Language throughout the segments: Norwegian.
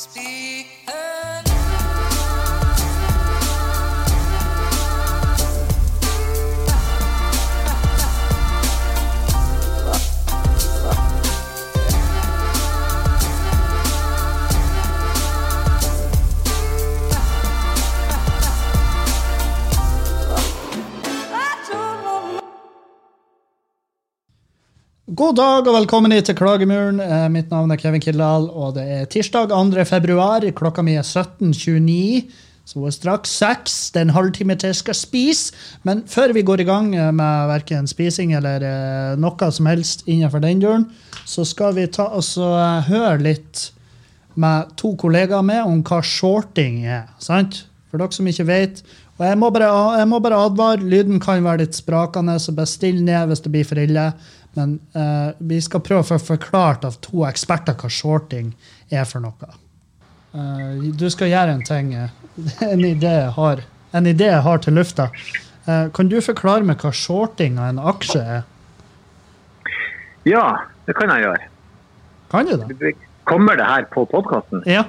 Speak God dag og velkommen til Klagemuren. Eh, mitt navn er Kevin Kildahl, og det er tirsdag 2. februar. Klokka mi er 17.29, så hun er straks seks. Det er en halvtime til jeg skal spise. Men før vi går i gang eh, med verken spising eller eh, noe som helst innenfor den døren, så skal vi ta oss og høre litt med to kollegaer med om hva shorting er. sant? For dere som ikke vet. Og jeg må bare, jeg må bare advare, lyden kan være litt sprakende, så bare still ned hvis det blir for ille. Men uh, vi skal prøve å få forklart av to eksperter hva shorting er for noe. Uh, du skal gjøre en ting. eh, En idé har, en idé har til lufta. Uh, kan du forklare meg hva shorting av en aksje er? Ja, det kan jeg gjøre. Kan du det? Kommer det her på podkasten? Ja.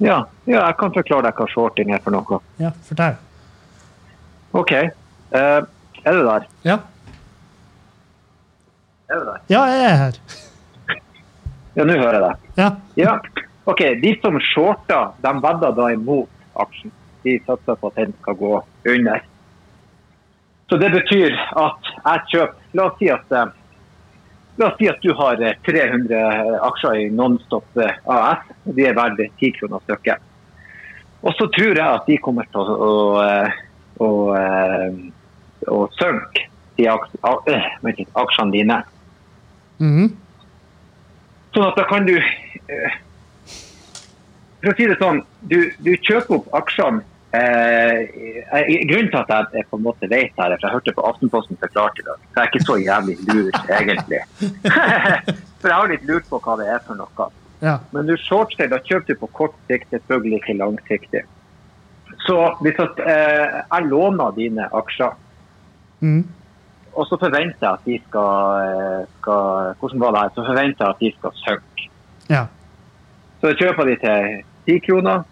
Ja, ja, jeg kan forklare deg hva shorting er for noe. ja fortell. OK. Er du der? Ja. Er du der? ja, jeg er her. Ja, nå hører jeg deg. Ja. Ja. OK. De som shorta, de vedder da imot aksjen. De satser på at den skal gå under. Så det betyr at jeg kjøper La oss si at eh, La oss si at du har eh, 300 aksjer i Nonstop eh, AS. De er verdt 10 kroner stykket. Og så tror jeg at de kommer til å, å, å, å, eh, å synke de aksjene dine. Mhm. Sånn at da kan du eh, For å si det sånn, du, du kjøper opp aksjene eh, Grunnen til at jeg, på en måte vet her, er for jeg hørte på Aftenposten forklart i dag, så jeg er ikke så jævlig lur, egentlig. for jeg har litt lurt på hva det er for noe. ja. Men du shortstay, da kjøper du på kort sikt, selvfølgelig ikke langsiktig. Så hvis at, eh, jeg låner dine aksjer, Mhm. Og så forventer jeg at de skal, eh, skal Hvordan var det her? Så forventer jeg at de skal synke. ja. Så kjøper de til 10 kroner,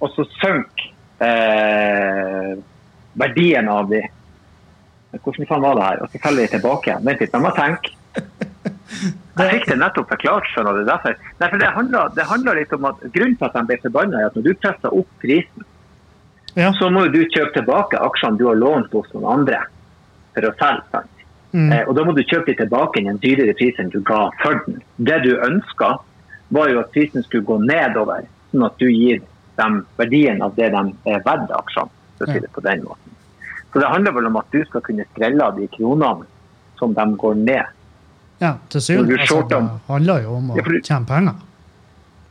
og så synker eh, verdien av de. Hvordan faen var det her? Og så selger de tilbake igjen. Vent litt, la meg tenke. Jeg fikk det nettopp forklart, skjønner du. Derfor. Nei, for det handler, det handler litt om at Grunnen til at de ble forbanna, er at når du presser opp prisen, ja. så må du kjøpe tilbake aksjene du har lånt hos noen andre for å selge. Mhm. Eh, og da må du kjøpe de tilbake i en dyrere pris enn du ga for den. Det du ønska, var jo at prisen skulle gå nedover, sånn at du gir dem verdien av det de er verdt aksjene. for å si det på den måten. Så det handler vel om at du skal kunne skrelle av de kronene som de går ned. ja. Til syvende altså, det handler jo om å Ja, du- tjene penger.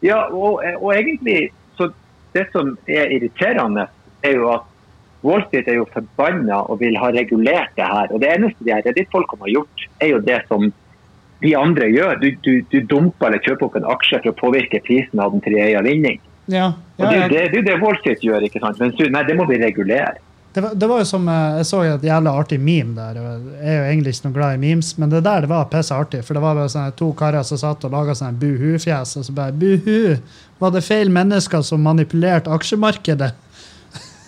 Ja, og, og egentlig så Det som er irriterende, er jo at Wall Street er jo forbanna og vil ha regulert det her. Og det eneste de her Reddit-folkene har gjort, er jo det som de andre gjør. Du, du, du dumper eller kjøper opp en aksje for å påvirke prisen av den til ei vinning. Ja, Og ja, det, er jo det, det er jo det Wall Street gjør, ikke sant? Men nei, det må vi regulere. Det var, det var jo som, eh, Jeg så et jævla artig meme der. Jeg er jo egentlig ikke noe glad i memes, men det der det var pisse artig. For det var bare sånne to karer som satt og laga sånn buhu-fjes, og så bare Buhu! Var det feil mennesker som manipulerte aksjemarkedet?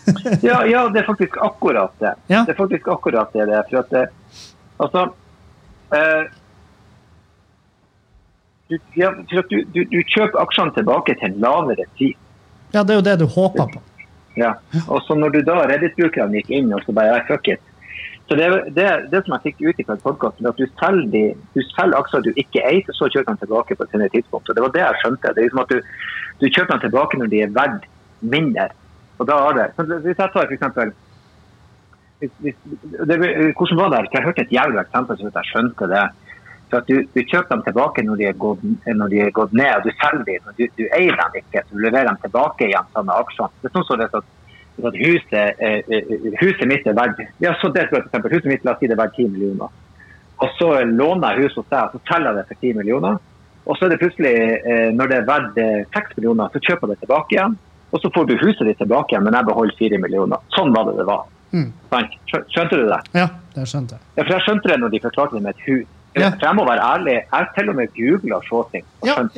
Ja, ja, det er faktisk akkurat det. Ja. Det er faktisk akkurat det. det er, for at det, altså, eh, du, ja, for at du, du, du kjøper aksjene tilbake til en lavere pris. Ja, det er jo det du håper på. Ja. Og så når du da Reddit-brukerne gikk inn og så bare ja, fuck it. Så det, det, det som jeg fikk ut fra podkasten, at du selger, de, du selger aksjer du ikke eier, og så kjøper de tilbake på et tidspunkt. Og det var det jeg skjønte. Det er liksom at du, du kjøper dem tilbake når de er verdt mindre. Og da er det. Hvis jeg tar for det, Hvordan var det? Jeg hørte et jævlig eksempel så jeg skjønte det. Så at du, du kjøper dem tilbake når de er gått, de er gått ned, og du selger dem. Du, du eier dem ikke, så du leverer dem tilbake igjen samme aksjene. Det er sånn som det er at, huset, eh, eh, huset mitt er verdt ja, så det, for eksempel, huset mitt la oss si det er verdt 10 millioner. Og så låner jeg huset hos deg, og så selger jeg det for 10 millioner. Og så er det plutselig, eh, når det er verdt eh, 6 millioner, så kjøper jeg det tilbake igjen. Og så får du huset ditt tilbake igjen, men jeg beholder 4 millioner. Sånn var det det var. Mm. Skjønte du det? Ja, det skjønte jeg. Ja, for jeg skjønte det når de forklarte det med et hus. Ja. For jeg må være ærlig, jeg til og med googla og Ja. Han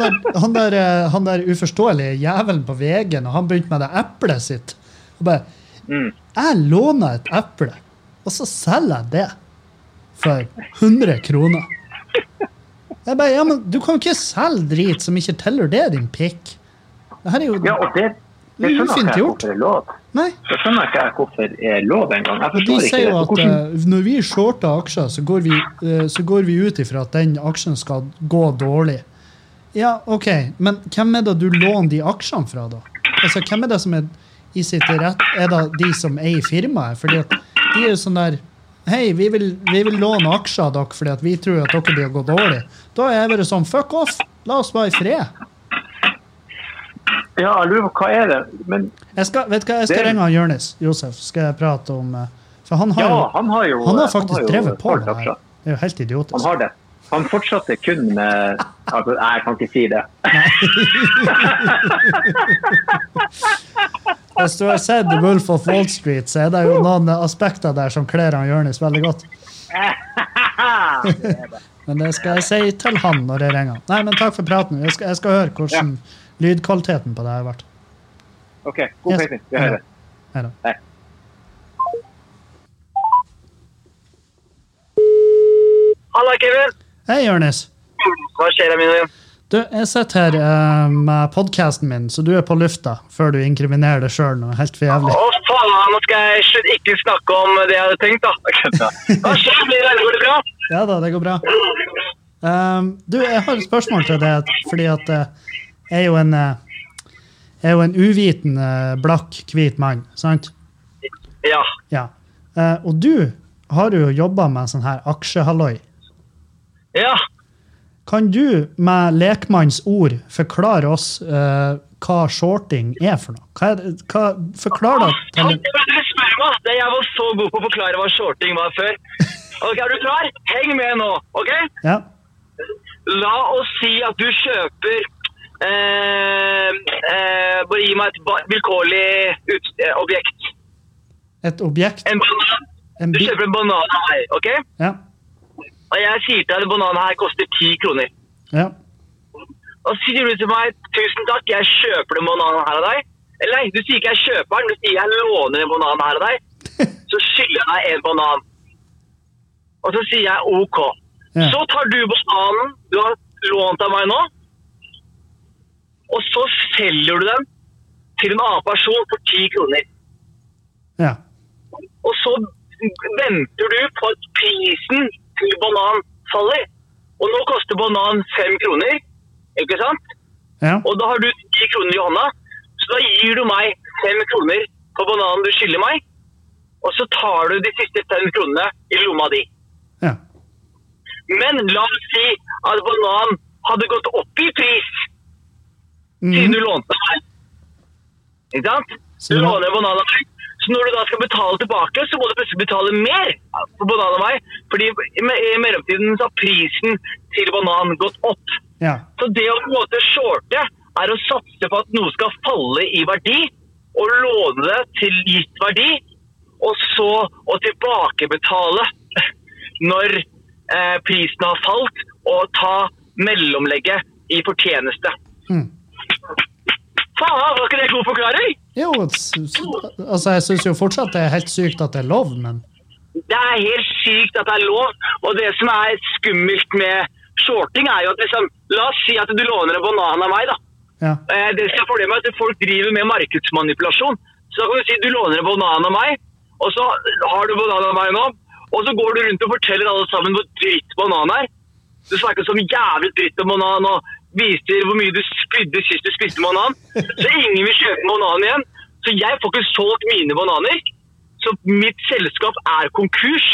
der, han der, eh, han der uforståelige jævelen på VG, når han begynte med det eplet sitt og bare, Mm. Jeg låner et eple, og så selger jeg det for 100 kroner. Jeg bare, ja, men Du kan jo ikke selge drit som ikke tilhører det, din pikk. Det her er jo Ja, og det, det skjønner ikke jeg gjort. hvorfor er lov. Nei. Det skjønner ikke jeg hvorfor er lov engang. Jeg de ikke sier det. jo at hvordan- eh, når vi shorter aksjer, så går vi, eh, så går vi ut ifra at den aksjen skal gå dårlig. Ja, OK, men hvem er det du låner de aksjene fra, da? Altså, Hvem er det som er i sitt rett? Er det de som eier firmaet? Fordi at de er jo sånn der Hei, vi vil, vi vil låne aksjer av dere fordi at vi tror at dere blir å gå dårlig. Da er jeg bare sånn Fuck off! La oss være i fred. Ja, jeg lurer på hva er det Men Jeg skal, vet hva, jeg skal Det- ringe han Jonis Josef. Skal jeg prate om eh, For han har, ja, han har jo han har faktisk jo drevet på det her. Det er jo helt idiotisk. Han har det. Han fortsatte kun med altså, Nei, jeg kan ikke si det. Hvis du har sett Wolf of Wall Street, så er det jo noen aspekter der som kler han Jonis veldig godt. Men det skal jeg si til han når jeg ringer. Nei, men takk for praten. Jeg skal, jeg skal høre hvordan lydkvaliteten på det har vært. OK, god Yes. peiling. Vi hører. Hei. Halla, Kevin. Hei, Jonis. Hva skjer, min venn? Du, jeg sitter her eh, med podkasten min, så du er på lufta før du inkriminerer deg sjøl noe helt for jævlig. Å, faen, nå skal jeg ikke snakke om det jeg hadde tenkt, da. Hva skjer, går det bra? Ja da, det går bra. Um, du, jeg har et spørsmål til deg, fordi at eh, jeg er jo en jeg er jo en uviten, eh, blakk, hvit mann, sant? Ja. Ja. Eh, og du har jo jobba med sånn her aksjehalloi. Ja. Kan du med lekmanns ord forklare oss uh, hva shorting er for noe? Hva hva, forklar det Han til. Det jeg var så god på å forklare hva shorting var før. Ok, Er du klar? Heng med nå, OK? Ja. La oss si at du kjøper eh, eh, Bare gi meg et vilkårlig ut, eh, objekt. Et objekt. En banan. En Du kjøper en banan av meg, OK? ja. Og jeg sier til deg at bananen her koster ti kroner. ja. Og sier du til meg tusen takk, jeg kjøper den bananen her av deg. Eller nei, du sier ikke jeg kjøper den, du sier jeg låner en banan her av deg. Så skylder jeg deg en banan. Og så sier jeg OK. Ja. Så tar du bananen du har lånt av meg nå, og så selger du den til en annen person for ti kroner. ja. Og så venter du på at prisen til banan faller. Og nå koster banan fem kroner, ikke sant? ja. Og da har du ti kroner i hånda, så da gir du meg fem kroner på bananen du skylder meg. Og så tar du de siste fem kronene i lomma di. ja. Men la oss si at banan hadde gått opp i pris siden mm. du lånte meg. Ikke sant? Du låner bananen av meg. Så når du da skal betale tilbake, så må du plutselig betale mer på banan. Fordi i mellomtiden så har prisen til banan gått opp. ja. Så det å på en måte shorte er å satse på at noe skal falle i verdi, og låne det til gitt verdi, og så å tilbakebetale når eh, prisen har falt, og ta mellomlegget i fortjeneste. Mm. Faen, var ikke det god forklaring? Jo, altså jeg syns jo fortsatt det er helt sykt at det er lov, men Det er helt sykt at det er lov, og det som er skummelt med shorting er jo at liksom, la oss si at du låner en banan av meg da, ja. Eh, Det som er problemet er at folk driver med markedsmanipulasjon. Så da kan du si du låner en banan av meg, og så har du banan av meg nå, og så går du rundt og forteller alle sammen hvor dritt banan er. Du snakker som jævlig dritt om banan og viser hvor mye du spydde sist du spiste banan. Så ingen vil kjøpe banan igjen. Så jeg får ikke solgt mine bananer. Så mitt selskap er konkurs.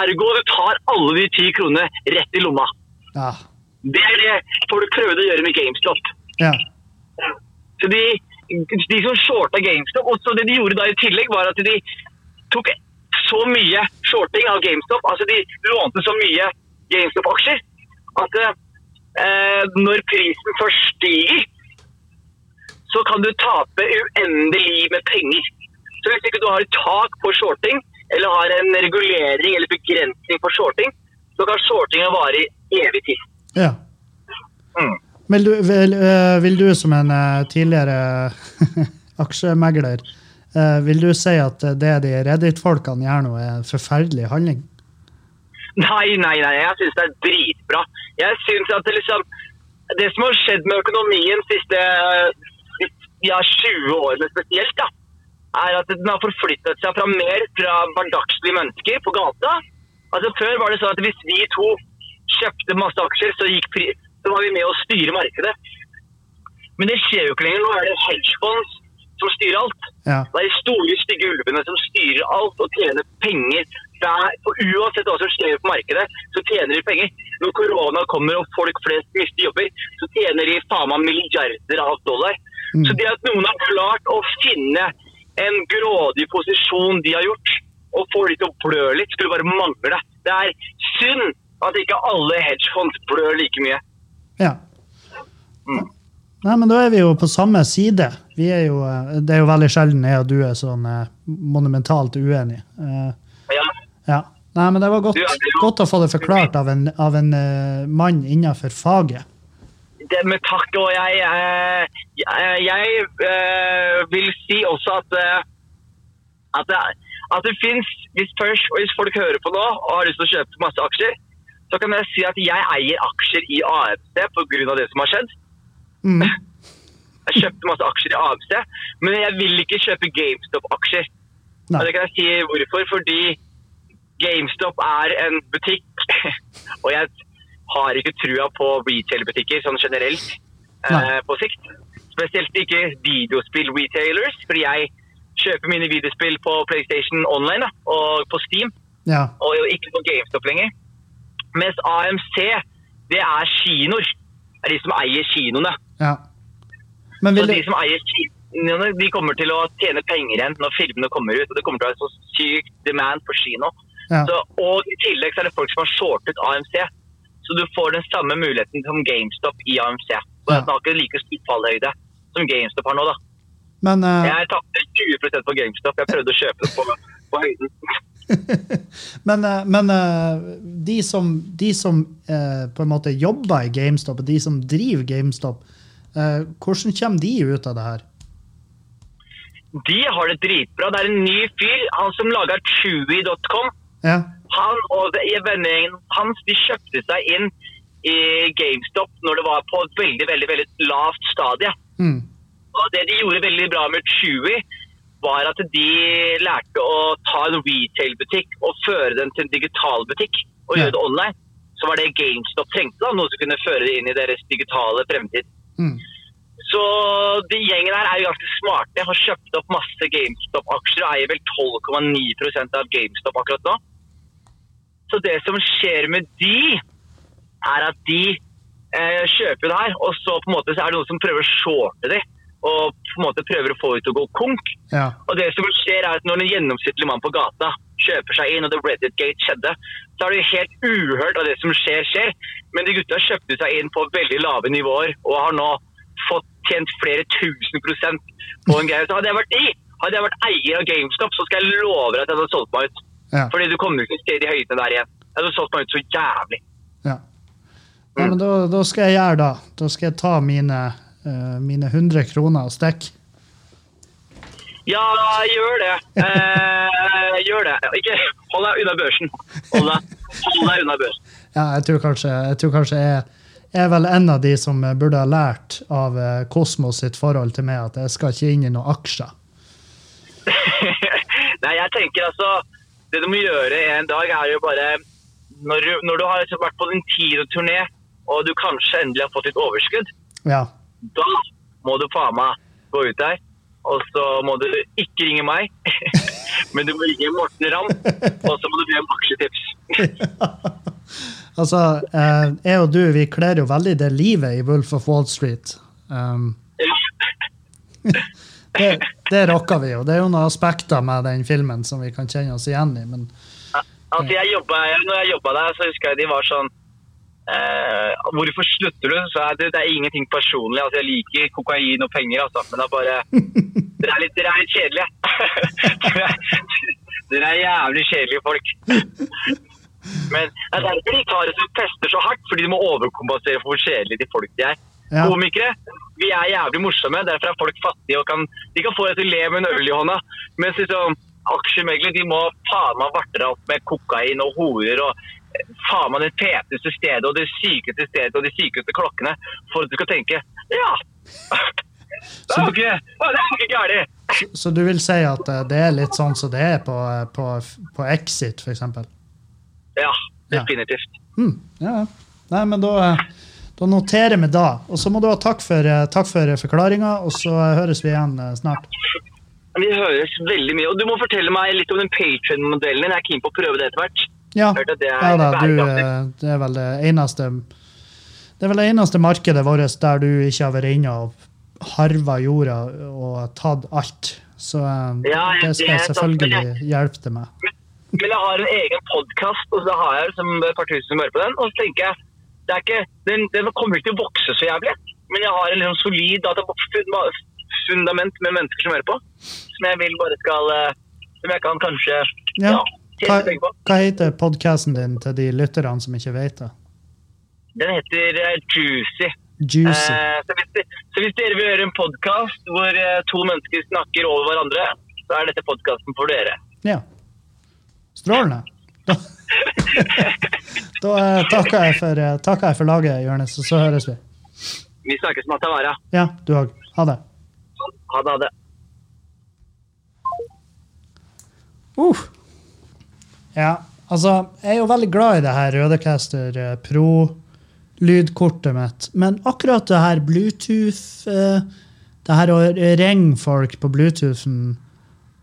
Ergo du tar alle de ti kronene rett i lomma. Ja. Det er det folk prøvde å gjøre med GameStop. ja. Så de, de som shorta GameStop, og så det de gjorde da i tillegg, var at de tok så mye shorting av GameStop, altså de lånte så mye GameStop-aksjer, at eh, når prisen først stiger, så kan du tape uendelig med penger. Så hvis ikke du har et tak på shorting, eller har en regulering eller begrensning på shorting, så kan shortinga vare i evig tid. Ja. Mm. Vil du, vil, eh, vil du som en eh, tidligere aksjemegler, eh, vil du si at det de Reddit-folkene gjør nå, er en forferdelig handling? Nei, nei, nei. Jeg syns det er dritbra. Jeg synes at det liksom Det som har skjedd med økonomien de siste ja, 20 årene spesielt, da, er at den har forflyttet seg fra mer fra hverdagslige mennesker på gata. Altså Før var det sånn at hvis vi to kjøpte masse aksjer, så, så var vi med å styre markedet. Men det skjer jo ikke lenger. Nå er det hedgefonds som styrer alt. Ja. Det er de store, stygge ulvene som styrer alt og tjener penger. Og uansett hva som skjer på markedet, så tjener de penger. Når korona kommer og folk flest mister jobber, så tjener de faen meg milliarder av dollar. Mm. Så det at noen har klart å finne en grådig posisjon de har gjort, og får de til å blø litt, skulle bare mangle det. Er synd at ikke alle hedgefonds blør like mye. Ja. Mm. Nei, men da er vi jo på samme side. Vi er jo, eh, det er jo veldig sjelden jeg og du er sånn eh, monumentalt uenige. Ja. Nei, men det var godt, godt å få det forklart av en, av en uh, mann innenfor faget. det med takk, og jeg, eh, jeg, jeg eh, vil si også at, at, det, at det fins hvis, hvis folk hører på nå og har lyst til å kjøpe masse aksjer, så kan jeg si at jeg eier aksjer i AFC pga. det som har skjedd. Mm. Jeg kjøpte masse aksjer i AFC, men jeg vil ikke kjøpe GameStop-aksjer. Det kan jeg si hvorfor. Fordi GameStop er en butikk, og jeg har ikke trua på retail-butikker sånn generelt eh, på sikt. Spesielt ikke videospill-retailers, fordi jeg kjøper mine videospill på PlayStation Online da, og på Steam, Ja. og ikke på GameStop lenger. Mens AMC, det er kinoer. Det er de som eier kinoene. ja. Men Så vil de som eier kinoene, de kommer til å tjene penger igjen når filmene kommer ut. Og det kommer til å være så sykt demand på kino. Ja. Så, og i tillegg så er det folk som har shortet AMC. Så du får den samme muligheten som GameStop i AMC. Og Ja. Den har ikke like stor fallhøyde som GameStop har nå, da. Men, uh, Jeg tapte 20% på GameStop. Jeg prøvde å kjøpe det på, på høyden. men, eh, men eh, de som, de som på en måte jobber i GameStop, og de som driver GameStop, hvordan kommer de ut av det her? De har det dritbra. Det er en ny fyr, han som lager Chewy.com. Ja. Han og vennegjengen hans de kjøpte seg inn i GameStop når det var på et veldig veldig, veldig lavt stadie. Mm. Og Det de gjorde veldig bra med Chewy, var at de lærte å ta en retail-butikk og føre den til en digital butikk og Ja. gjøre det online. Så var det GameStop trengte, da, noe som kunne føre det inn i deres digitale fremtid. Mm. Så de gjengen her er jo ganske smarte. Har kjøpt opp masse GameStop-aksjer og eier vel 12,9% av GameStop akkurat nå. Så det som skjer med de, er at de eh, kjøper det her, og så på en måte så er det noen som prøver å shorte det. Og på en måte prøver å få det til å gå konk. Ja. Og det som skjer er at når en gjennomsnittlig mann på gata kjøper seg inn, og det Reddit Gate skjedde, så er det helt uhørt av det som skjer, skjer. Men de gutta kjøpte seg inn på veldig lave nivåer og har nå fått tjent flere tusen prosent på en greie. Så hadde jeg vært de, hadde jeg vært eier av GameStop, så skal jeg love deg at jeg hadde solgt meg ut. Ja. Fordi du kommer jo ikke til å se de høydene der igjen. Jeg hadde solgt meg ut så jævlig. ja. ja men da, da skal jeg gjøre det. Da skal jeg ta mine, uh, mine 100 kroner og stikke. Ja, gjør det. Eh, gjør det. Ikke hold deg unna børsen. Hold deg, hold deg unna børsen. Ja, jeg tror kanskje jeg, tror kanskje jeg er vel en av de som eh, burde ha lært av eh, Kosmos sitt forhold til meg at jeg skal ikke inn i noen aksjer. Nei, jeg tenker altså Det du må gjøre en dag, er jo bare Når du, når du har liksom vært på din tiende turné, og du kanskje endelig har fått litt overskudd, Ja. da må du faen meg gå ut der. Og så må du ikke ringe meg, men du må ringe Morten Ramm. Og så må du be om aksjetips. Altså, eh, jeg og du vi kler jo veldig det livet i Wolf of Wall Street. Um, det, det rocker vi jo. Det er jo noen aspekter med den filmen som vi kan kjenne oss igjen i. Men Altså, jeg jobbet, når jeg jobba der, så husker jeg de var sånn eh, Hvorfor slutter du? Så er det, det er ingenting personlig. Altså, jeg liker kokain og penger, altså. Men det er bare Dere er litt, dere er litt kjedelige. dere, er, Dere er jævlig kjedelige folk. Men det er derfor de tar det som tester så hardt, fordi de må overkompensere for hvor kjedelige de folk de er. Ja. Komikere, vi er jævlig morsomme, derfor er folk fattige og kan, de kan få deg til å le med en øl i hånda. Mens liksom, aksjemeglere de må faen meg varte opp med kokain og horer og eh, faen meg det feteste stedet og det sykeste stedet og de sykeste klokkene for at du skal tenke ja. Det er jo ikke, det ikke galt. Så, så du vil si at eh, det er litt sånn som det er på, eh, på, på Exit, f.eks.? Ja, Ja. definitivt. Hmm, ja. Nei, men da, da noterer vi da. Og så må du ha takk for, eh, takk for forklaringa, og så eh, høres vi igjen eh, snart. Vi høres veldig mye. Og du må fortelle meg litt om den Patreon-modellen din. Jeg er keen på å prøve det etter hvert. Ja, det er ja da, du, det er vel det eneste Det er vel det eneste markedet vårt der du ikke har vært inne og harva jorda og tatt alt. Så Ja, det skal jeg selvfølgelig hjelpe til med. Men jeg har en egen podkast, og så har jeg som et par tusen som hører på den. Og så tenker jeg det er ikke, den, den kommer ikke til å vokse så jævlig, men jeg har en liksom solid fundament med mennesker som hører på, som jeg vil bare skal eh, Som jeg kan kanskje Ja. ja, Hva, hva heter podkasten din til de lytterne som ikke vet det? Den heter eh, Juicy. Juicy. Eh, så, hvis, de- så hvis dere vil gjøre en podkast hvor to mennesker snakker over hverandre, så er dette podkasten for dere. Ja. Strålende. Da, eh, takker, jeg for, eh, takker jeg for laget, Jonis, og så høres vi. Vi snakkes, Matavara. Ja, du òg. Ha det. Ha det. Ha det. Uh. Ja, altså, jeg er jo veldig glad i det her Rødecaster eh, Pro-lydkortet mitt, men akkurat det her Bluetooth Det her å ringe folk på Bluetoothen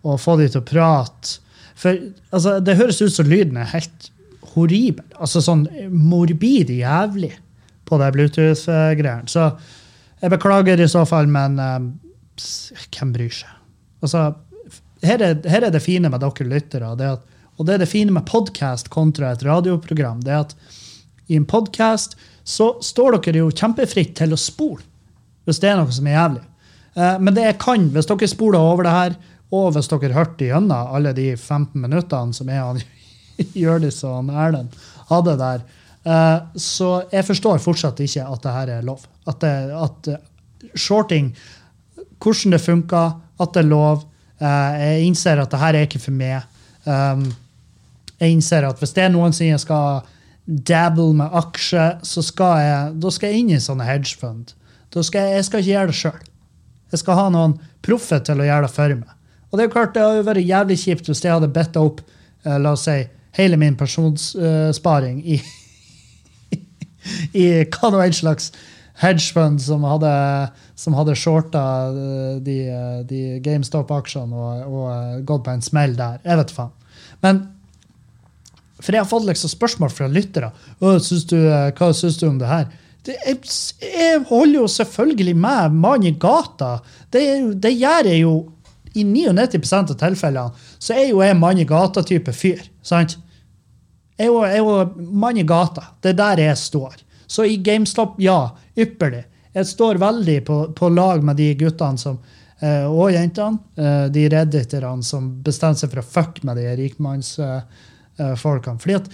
og få de til å prate For altså, det høres ut som lyden er helt horribel. Altså sånn morbid jævlig på det Bluetooth-greiene. Så jeg beklager i så fall, men um, hvem bryr seg? Altså, her er, her er det fine med dere lyttere, det og det er det fine med podkast kontra et radioprogram. det er at I en podkast så står dere jo kjempefritt til å spole hvis det er noe som er jævlig. Uh, men det jeg kan, hvis dere spoler over det her, og hvis dere hørte igjennom alle de 15 minuttene som jeg og Hjørdis og Erlend hadde der, eh, så jeg forstår fortsatt ikke at det her er lov. At, det, at eh, shorting hvordan det funker, at det er lov. Eh, jeg innser at det her er ikke for meg. Um, jeg innser at hvis det er noensinne jeg skal dabble med aksjer, så skal jeg, da skal jeg inn i sånne hedgefund. Da skal jeg, jeg skal ikke gjøre det sjøl. Jeg skal ha noen proffe til å gjøre det for meg. Og det er jo klart, det hadde vært jævlig kjipt hvis jeg hadde bitt opp eh, la oss si, hele min pensjonssparing i i hva nå en slags hedgefund som hadde, som hadde shorta eh, de, eh, de GameStop-aksjene og, og gått på en smell der. Jeg vet faen. Men For jeg har fått liksom spørsmål fra lyttere. Hva syns du om det her? Det, jeg, jeg holder jo selvfølgelig med mannen i gata. Det, det gjør jeg jo i 99 av tilfellene. Så er jo jeg mann i gata-type fyr. sant? Jeg er jo, mann i gata. Det er der jeg står. Så i GameStop, ja, ypperlig. Jeg står veldig på, på lag med de guttene som, eh, og jentene, eh, de redditerne som bestemmer seg for å fucke med de rikmannsfolkene. Fordi at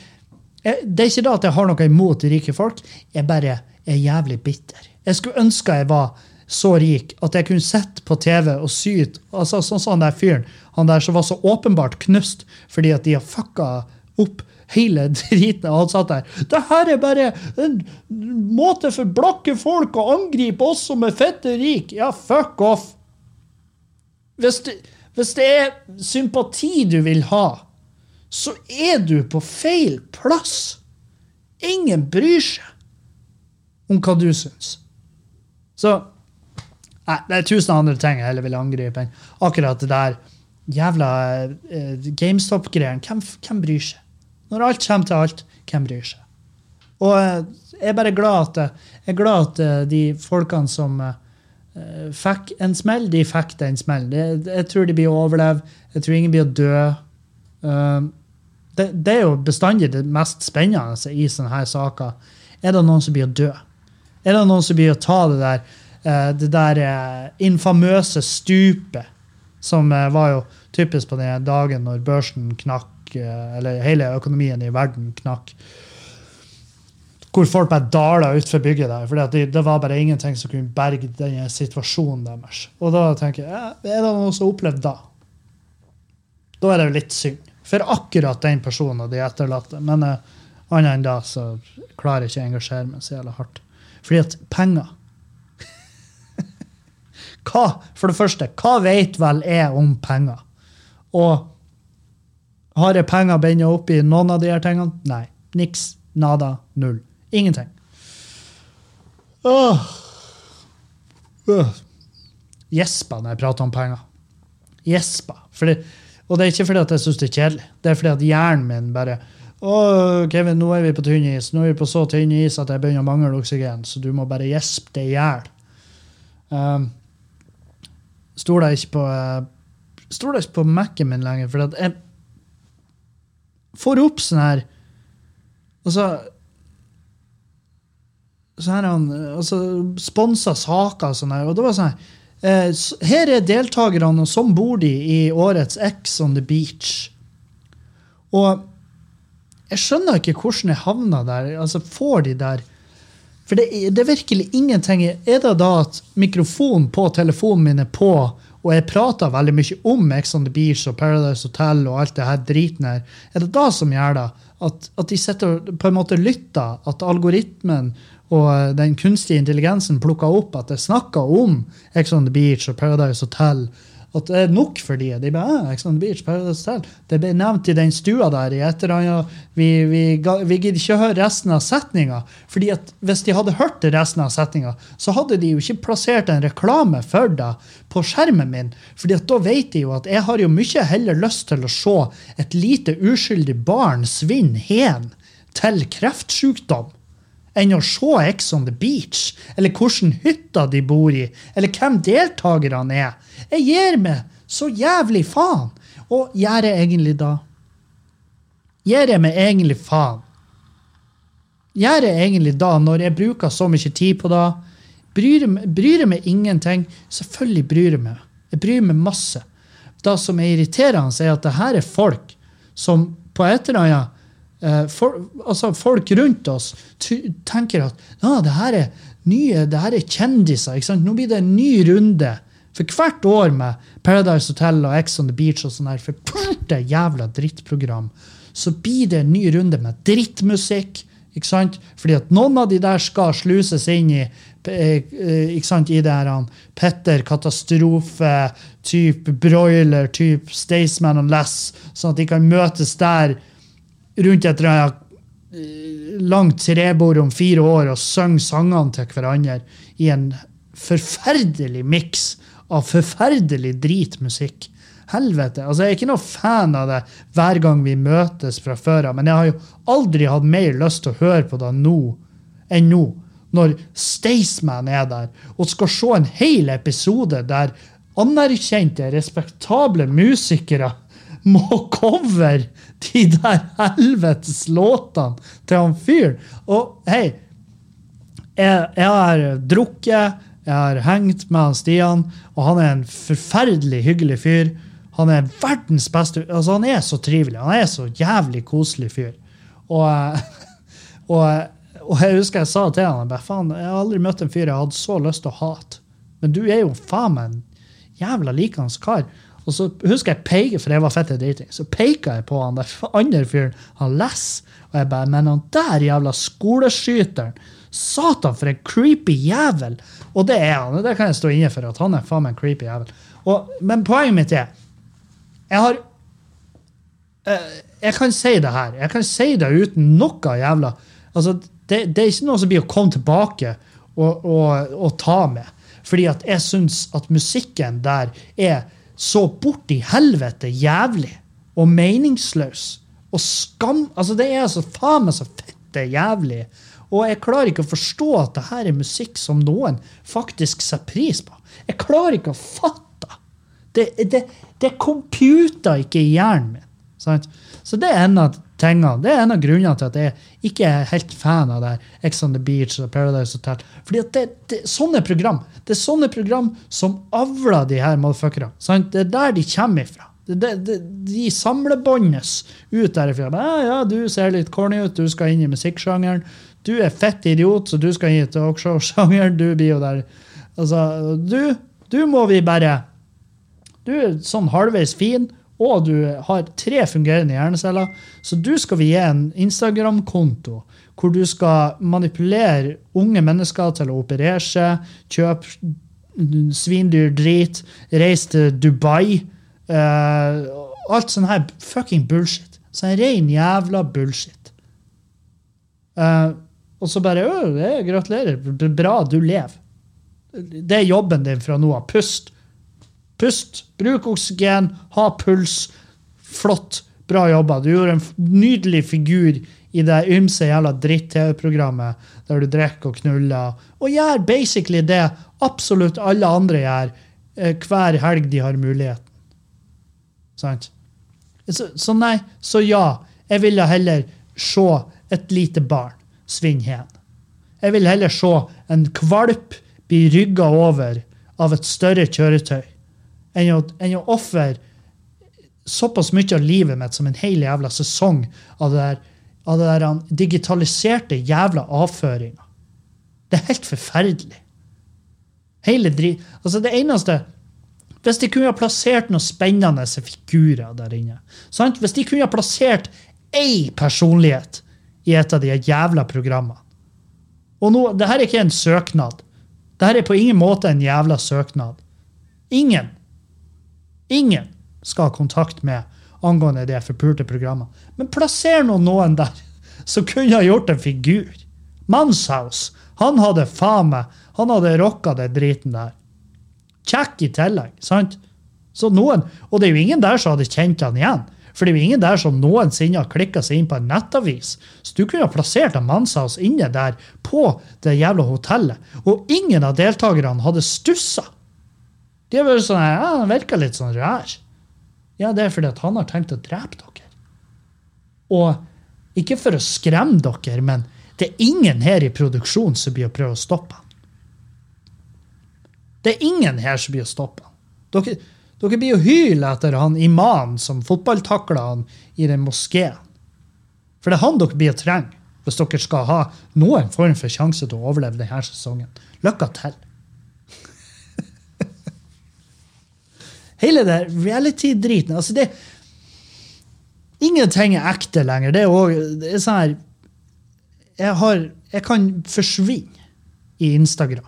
jeg, Det er ikke da at jeg har noe imot rike folk, jeg bare er jævlig bitter. Jeg skulle ønske jeg var så rik at jeg kunne sitte på TV og syte. Altså, sånn som han der fyren han der som var så åpenbart knust fordi at de har fucka opp hele driten. Og han satt der. Det her er bare en måte for blakke folk å angripe oss som er fette rik. Ja, fuck off. Hvis det, hvis det er sympati du vil ha, så er du på feil plass. Ingen bryr seg om hva du syns. Så Nei, det er tusen andre ting jeg heller vil angripe enn akkurat det der jævla eh, GameStop-greien. Hvem, hvem bryr seg? Når alt kommer til alt, hvem bryr seg? Og eh, jeg er bare glad at, eh, jeg er glad at eh, de folkene som fikk en smell, de fikk den smellen. Jeg, Jeg tror de blir å overleve. Jeg tror ingen blir å dø. Uh, det, det er jo bestandig det mest spennende i sånne her saker. Er det noen som blir å dø? Er det noen som blir å ta det der, det der eh, infamøse stupet som eh, var jo typisk på den dagen når børsen knakk, eh, eller hele økonomien i verden knakk. Hvor folk bare dala utfor bygget der. For det, det, var bare ingenting som kunne berge den situasjonen deres. Og da tenker jeg, er det noe som har opplevd da? Da er det jo litt synd. For akkurat den personen og de etterlatte. Men uh, annet enn da så klarer jeg ikke å engasjere meg så jævla hardt. Fordi at penger Hva, for det første, hva vet vel jeg om penger? Og har jeg penger binda opp i noen av de her tingene? Nei. Niks. Nada. Null. Ingenting. Åh. Øh. Gjesper når jeg prater om penger. Gjespa. Og det er ikke fordi at jeg syns det er kjedelig. Det er fordi at hjernen min bare å, Kevin, nå er vi på tynn is. Nå er vi på så tynn is at jeg begynner å mangle oksygen, så du må bare gjespe det i hjel. Um, Stoler ikke på uh, Stoler ikke på Mac-en min lenger, for jeg får opp sånn her Og så her han, altså, Sponsa saker og sånn her. Og det var sånn her eh, Her er deltakerne, og sånn bor de i årets X on the beach. Og jeg skjønner ikke hvordan jeg havna der. altså Får de der For det, det er virkelig ingenting Er det da at mikrofonen på telefonen min er på, og jeg prater veldig mye om Ex on the Beach og Paradise Hotel og alt det her driten her, er det da som gjør det? At, at de sitter på en måte lytter? At algoritmen og den kunstige intelligensen plukker opp at jeg snakker om Ex on the Beach og Paradise Hotel at det er nok for de. De bare, ah, Ex on Beach, Paradise. Det ble nevnt i den stua der i et eller annet. Vi, vi, vi gidder ikke høre resten av setninga. fordi at hvis de hadde hørt resten av setninga, så hadde de jo ikke plassert en reklame for deg på skjermen min. fordi at da vet de jo at jeg har jo mye heller lyst til å se et lite uskyldig barn svinne hen til kreftsykdom enn å se Ex on the Beach, eller hvilken hytta de bor i, eller hvem deltakerne er. Jeg gir meg så jævlig faen. Og gjør jeg egentlig da? Gjør jeg meg egentlig faen? Gjør jeg egentlig da, når jeg bruker så mye tid på det? Bryr, bryr jeg meg ingenting? Selvfølgelig bryr jeg meg. Jeg bryr meg masse. Det som er irriterende, er at det her er folk som på et eller annet for, altså folk rundt oss tenker at ah, det her er nye, det her er kjendiser. Nå blir det en ny runde. For hvert år med Paradise Hotel og Ex on the Beach og sånn her, for hvert jævla drittprogram, så blir det en ny runde med drittmusikk. ikke sant? Fordi at noen av de der skal sluses inn i eh, eh, ikke sant, i det her Petter Katastrofe, type Broiler, type Staysman og Less, sånn at de kan møtes der rundt et eh, langt trebord om fire år og synger sangene til hverandre i en forferdelig miks av forferdelig dritmusikk. Helvete. altså Jeg er ikke noe fan av det hver gang vi møtes fra før av, men jeg har jo aldri hatt mer lyst til å høre på det nå enn nå. Når Staysman er der og skal se en hel episode der anerkjente, respektable musikere må cover de der helvetes låtene til han fyren. Og hei, jeg, jeg, har drukket, jeg har hengt med han Stian, og han er en forferdelig hyggelig fyr. Han er verdens beste altså Han er så trivelig. Han er så jævlig koselig fyr. Og, og, og jeg husker jeg sa til han bare, faen, jeg har aldri møtt en fyr jeg hadde så lyst til å hate. Men du er jo faen meg en jævla likende kar. Og så husker jeg peker, for jeg var fette driting, så peka jeg på han der andre fyren, han leser, Og jeg bare Men han der jævla skoleskyteren Satan, for en creepy jævel! Og det er han. og Det kan jeg stå inne for. at han er faen meg en creepy jævel. Og, men poenget mitt er Jeg har eh, Jeg kan si det her. Jeg kan si det uten noe jævla altså, det, det, er ikke noe som blir å komme tilbake og, og, og ta med. Fordi at jeg syns at musikken der er så borti helvete jævlig og meningsløs og skam Altså, det er så faen meg så fette jævlig. Og jeg klarer ikke å forstå at det her er musikk som noen faktisk setter pris på. Jeg klarer ikke å fatte. Det, det, det computer ikke i hjernen min. Sant? Så det er en av tingene. Det er en av grunnene til at jeg ikke er helt fan av det Ex on the Beach og Paradise Hotel. Fordi at det, det, sånne program det er sånne program som avler de her motherfuckerne. Det er der de kommer ifra. De det, de samlebåndes ut derifra. Ja, ja, du ser litt corny ut, du skal inn i musikksjangeren. Du er fett idiot, så du skal inn i talkshow-sjangeren. Du blir jo der Altså, du, du må vi bare Du er sånn halvveis fin, og du har tre fungerende hjerneceller, så du skal vi gi en Instagram-konto hvor du skal manipulere unge mennesker til å operere seg, kjøpe svindyr drit, reise til Dubai. Uh, alt sånn her fucking bullshit. Sånn ren jævla bullshit. Uh, og så bare «Å, det er Gratulerer. Er Bra du lever. Det er jobben din fra nå av. Pust. Pust. Bruk oksygen. Ha puls. Flott. Bra jobba. Du gjorde en nydelig figur i det ymse jævla dritt-TV-programmet der du drikker og knuller. Og gjør basically det absolutt alle andre gjør eh, hver helg de har muligheten. Sant? Så, så nei, så ja. Jeg ville heller se et lite barn svinne hen. Jeg vil heller se en kvalp bli rygga over av et større kjøretøy enn å, enn å ofre såpass mye av livet mitt som en hel jævla sesong av det der, av det der digitaliserte jævla avføringa. Det er helt forferdelig. Hele dri... Altså, det eneste Hvis de kunne ha plassert noen spennende figurer der inne sant? Hvis de kunne ha plassert én personlighet i et av de jævla programmene Og nå, det her er ikke en søknad. Det her er på ingen måte en jævla søknad. Ingen. Ingen skal ha kontakt med angående det forpulte programmet. Men plasser nå noen der som kunne ha gjort en figur. Manshaus. Han hadde faen meg Han hadde rocka den driten der. Kjekk i tillegg, sant? Så noen, Og det er jo ingen der som hadde kjent han igjen. For det er jo ingen der som noensinne har klikka seg inn på en nettavis. Så du kunne ha plassert en Manshaus inne der på det jævla hotellet. Og ingen av deltakerne hadde stussa. De har vært sånn ja, Han virker litt sånn rar. Ja, det er fordi at han har tenkt å drepe dere. Og ikke for å skremme dere, men det er ingen her i produksjonen som blir å prøve å stoppe han. Det er ingen her som blir å stoppe han. Dere, dere blir å hyle etter han imamen som fotballtakla han i den moskeen. For det er han dere blir å trenge hvis dere skal ha noen form for sjanse til å overleve denne sesongen. Lykke til. Hele det reality-driten altså det, Ingenting er ekte lenger. Det er også, sånn her jeg, har, jeg kan forsvinne i Instagram.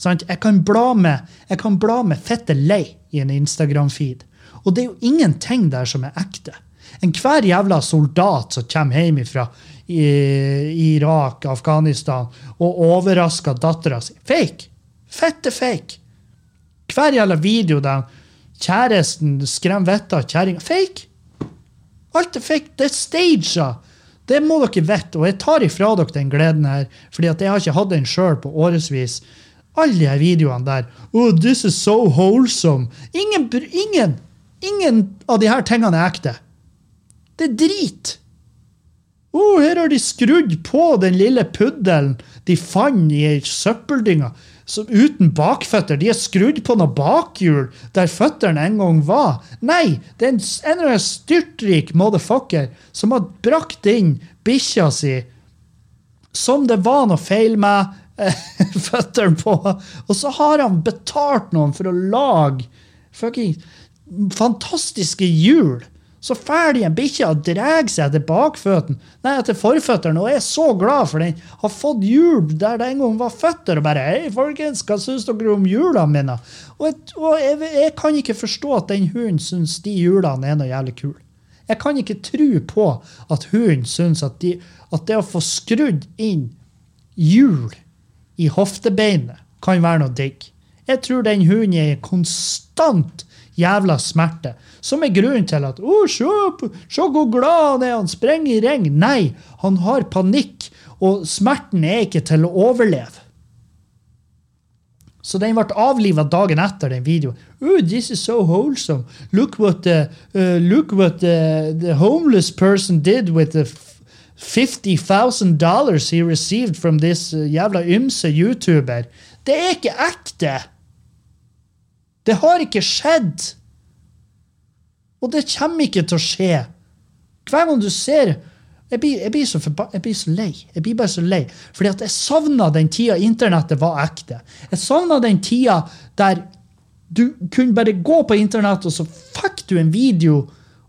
Sant? Jeg kan bla med, jeg kan bla med fette lei i en Instagram-feed. Og det er jo ingenting der som er ekte. Enhver jævla soldat som kommer hjem fra Irak, Afghanistan og overrasker dattera si. Fake! Fette fake! Hver jævla video der kjæresten skremmer vettet av kjerringa. Fake! Alt er fake. Det er staged. Det må dere vite, og jeg tar ifra dere den gleden her, fordi at jeg har ikke hatt den sjøl på årevis. Alle de her videoene der. Oh, this is so wholesome. Ingen, ingen, ingen av de her tingene er ekte. Det er drit. Oh, her har de skrudd på den lille puddelen de fant i ei søppeldynge som uten bakføtter. De har skrudd på noe bakhjul der føttene en gang var. Nei, det er en, en eller annen styrtrik motherfucker som har brakt inn bikkja si som det var noe feil med eh, føttene på. Og så har han betalt noen for å lage fucking fantastiske hjul. Så ferdig en bikkje og drar seg etter bakføttene, nei, etter forføttene, og er så glad for den har fått hjul der det en gang var føtter, og bare Hei, folkens, hva syns dere om hjulene mine? Og, og jeg, jeg kan ikke forstå at den hunden syns de hjulene er noe jævlig kule. Jeg kan ikke tro på at hunden syns at, de, at det å få skrudd inn hjul i hoftebeinet kan være noe digg. Jeg tror den hunden er konstant jævla smerte, som er grunnen til at oh, se, se hvor glad han er, han sprenger i ring. Nei, han har panikk, og smerten er ikke til å overleve. Så den ble avliva dagen etter den videoen. Oh, this is so wholesome. Look what the, uh, look what the, the homeless person did with the f- $50,000 he received from this uh, jævla ymse YouTuber. Det er ikke ekte! Det har ikke skjedd! Og det kommer ikke til å skje. Hver gang du ser jeg blir, jeg, blir så forba jeg blir så lei. Jeg blir bare så lei. Fordi at jeg savna den tida internettet var ekte. Jeg savna den tida der du kunne bare gå på internett, og så fikk du en video,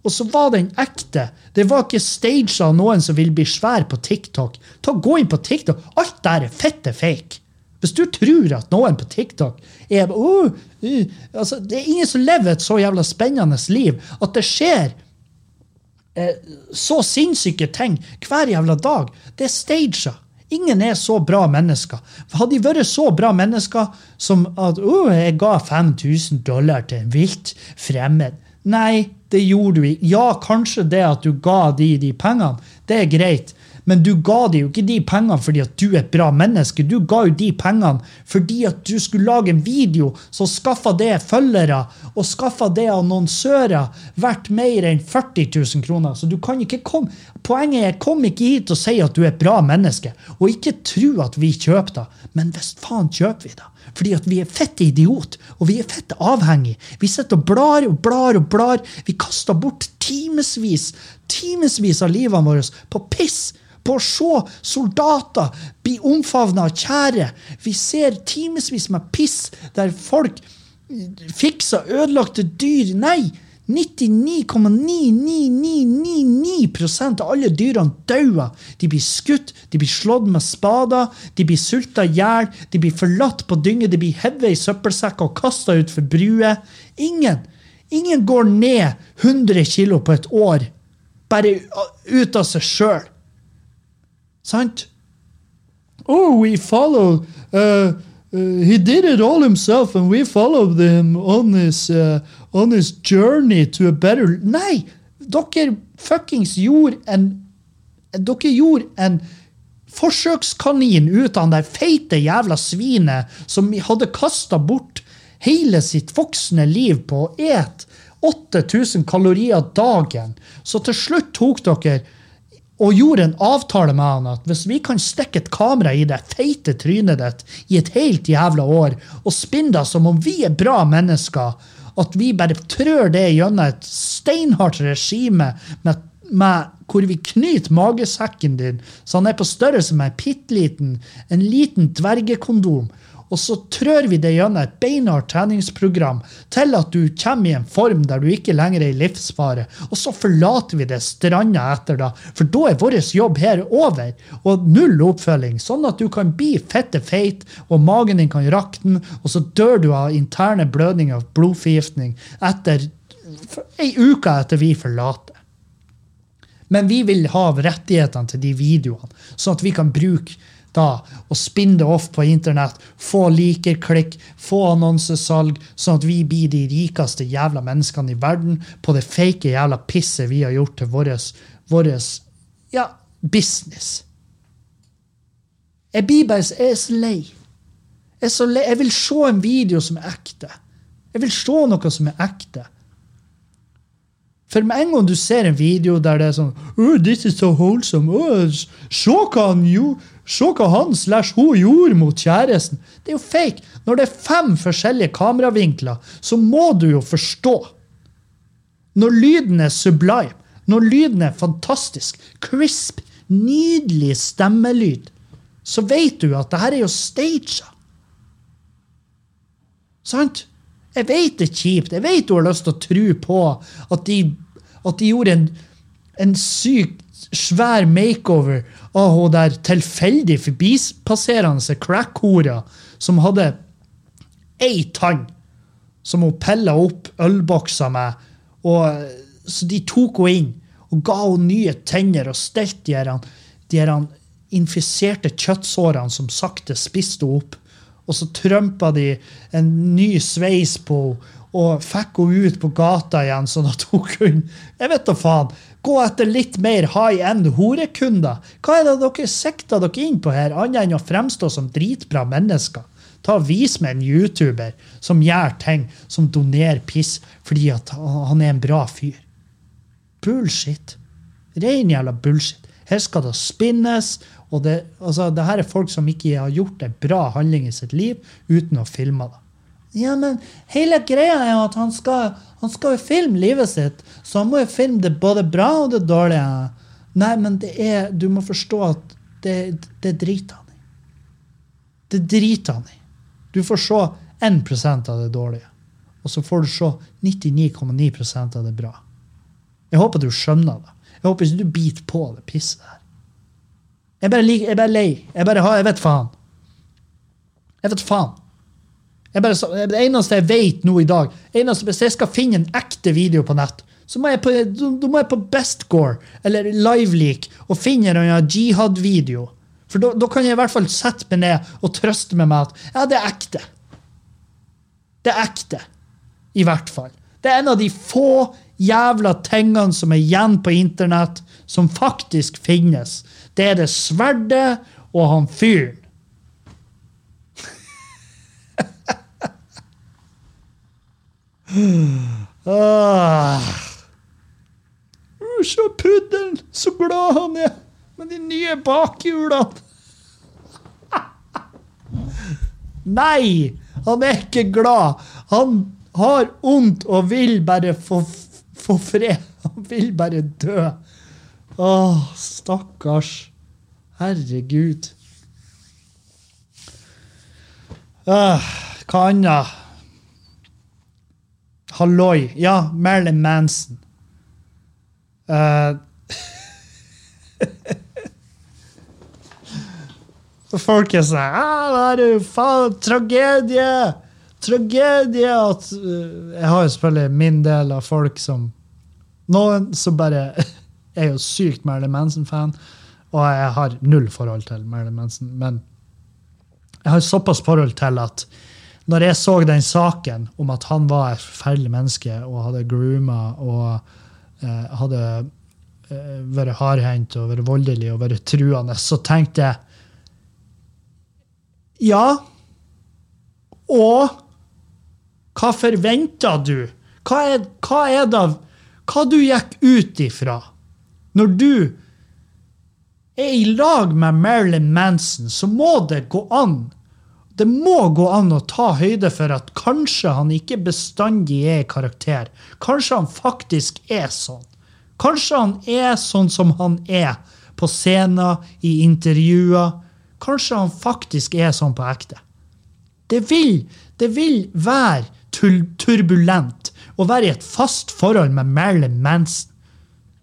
og så var den ekte. Det var ikke staged av noen som vil bli svær på TikTok. Ta Gå inn på TikTok. Alt der er fette fake. Hvis du tror at noen på TikTok er oh, uh, altså, Det er ingen som lever et så jævla spennende liv at det skjer eh, så sinnssyke ting hver jævla dag. Det er staged. Ingen er så bra mennesker. Hadde de vært så bra mennesker som at oh, jeg ga 5000 dollar til en vilt fremmed Nei, det gjorde du ikke. Ja, kanskje det at du ga de de pengene, det er greit. Men du ga dem jo ikke de pengene fordi at du er et bra menneske. Du ga jo de pengene fordi at du skulle lage en video som skaffa det følgere og skaffa det annonsører verdt mer enn 40 000 kroner. Så du kan ikke komme Poenget er kom ikke hit og si at du er et bra menneske, og ikke tro at vi kjøper det. Men visst faen kjøper vi det. Fordi at vi er fette idiot, og vi er fette avhengig. Vi sitter og blar og blar og blar. Vi kaster bort timevis timevis av livene våre på piss på å se soldater bli omfavna av kjære. Vi ser timevis med piss der folk fikser ødelagte dyr. Nei! 99,99999 av alle dyrene dauer. De blir skutt, de blir slått med spader, de blir sulta i hjel, de blir forlatt på dynge, de blir hevet i søppelsekker og kasta utfor bruer. Ingen ingen går ned 100 kilo på et år bare ut av seg sjøl. Sant? Oh, we follow uh, uh, He did it all himself, and we followed him on his, uh, on his journey to a better Nei! Dere fuckings gjorde en Dere gjorde en forsøkskanin ut av han feite jævla svinet som hadde kasta bort hele sitt voksne liv på å ete 8000 kalorier dagen. Så til slutt tok dere og gjorde en avtale med han at hvis vi kan stikke et kamera i det feite trynet ditt i et helt jævla år og spinne det som om vi er bra mennesker, at vi bare trør det gjennom et steinhardt regime med, med hvor vi knyter magesekken din så han er på størrelse med en pittliten, en liten dvergekondom, og så trør vi det gjennom et beinhardt treningsprogram til at du kommer i en form der du ikke lenger er i livsfare. Og så forlater vi det stranda etter da, for da er vår jobb her over. Og null oppfølging, sånn at du kan bli fette feit, og magen din kan rakne, og så dør du av interne blødninger og blodforgiftning etter ei uke etter vi forlater. Men vi vil ha rettighetene til de videoene, sånn at vi kan bruke da og spinne det off på internett, få likerklikk, få annonsesalg, sånn at vi blir de rikeste jævla menneskene i verden på det fake jævla pisset vi har gjort til vår ja, business. Jeg blir bare jeg er så lei. Jeg, er så lei. jeg vil se en video som er ekte. Jeg vil se noe som er ekte. For med en gang du ser en video der det er sånn oh, This is so wholesome. Oh, så kan gjorde. Se hva han slash hun gjorde mot kjæresten. Det er jo fake. Når det er fem forskjellige kameravinkler, så må du jo forstå. Når lyden er sublime, når lyden er fantastisk, crisp, nydelig stemmelyd, så vet du at det her er jo staged. Sant? Jeg vet det er kjipt. Jeg vet du har lyst til å tro på at de, at de gjorde en, en sykt svær makeover av hun der tilfeldig forbipasserende crack-hora som hadde ei tann som hun pilla opp ølbokser med. Og, så de tok henne inn og ga henne nye tenner og stelte de, her, de her infiserte kjøttsårene som sakte spiste henne opp. Og så trømpa de en ny sveis på henne og fikk henne ut på gata igjen, sånn at hun kunne Jeg vet da faen. Gå etter litt mer high end horekunder. Hva er det dere sikter dere inn på her, annet enn å fremstå som dritbra mennesker? Ta Vis meg en YouTuber som gjør ting som donerer piss fordi han er en bra fyr. Bullshit. Rein jævla bullshit. Her skal det spinnes. Og det, altså, det her er folk som ikke har gjort en bra handling i sitt liv uten å filme det. Ja, men hele greia er jo at han skal, han skal jo filme livet sitt, så han må jo filme det både bra og det dårlige. Nei, men det er, du må forstå at det, det driter han i. Det driter han i. Du får se 1% av det dårlige, og så får du se 99,9% av det bra. Jeg håper du skjønner det. Jeg håper ikke du biter på det pisset der. Jeg bare, liker, jeg bare lei. Jeg bare har, jeg vet faen. Jeg vet faen. Bare, det eneste jeg vet nå i dag, eneste, hvis jeg skal finne en ekte video på nett, så må jeg på, da må jeg på Bestgore eller Liveleak og finne en jihad-video. For da, da kan jeg i hvert fall sette meg ned og trøste meg med at ja, det er ekte. Det er ekte. I hvert fall. Det er en av de få jævla tingene som er igjen på internett, som faktisk finnes. Det er det sverdet og han fyren. Ah. Uh, Se puddelen, så glad han er med de nye bakhjulene. Nei, han er ikke glad. Han har vondt og vil bare få, få fred. Han vil bare dø. Åh, stakkars. Herregud. Uh, hva annet? Halloi. Ja, Marilyn Manson. Uh, folk er sånn ah, det er jo faen tragedie! Tragedie at uh, Jeg har jo selvfølgelig min del av folk som Noen som bare er jo sykt Marilyn Manson-fan, og jeg har null forhold til Marilyn Manson. Men jeg har såpass forhold til at når jeg så den saken om at han var et forferdelig menneske og hadde grooma og eh, hadde eh, vært hardhendt og vært voldelig og vært truende, så tenkte jeg ja. Og hva forventa du? Hva er, hva er det Hva du gikk ut ifra? Når du er i lag med Marilyn Manson, så må det gå an. Det må gå an å ta høyde for at kanskje han ikke bestandig er i karakter. Kanskje han faktisk er sånn. Kanskje han er sånn som han er på scener, i intervjuer. Kanskje han faktisk er sånn på ekte. Det vil, det vil være turbulent å være i et fast forhold med Marilyn Manson.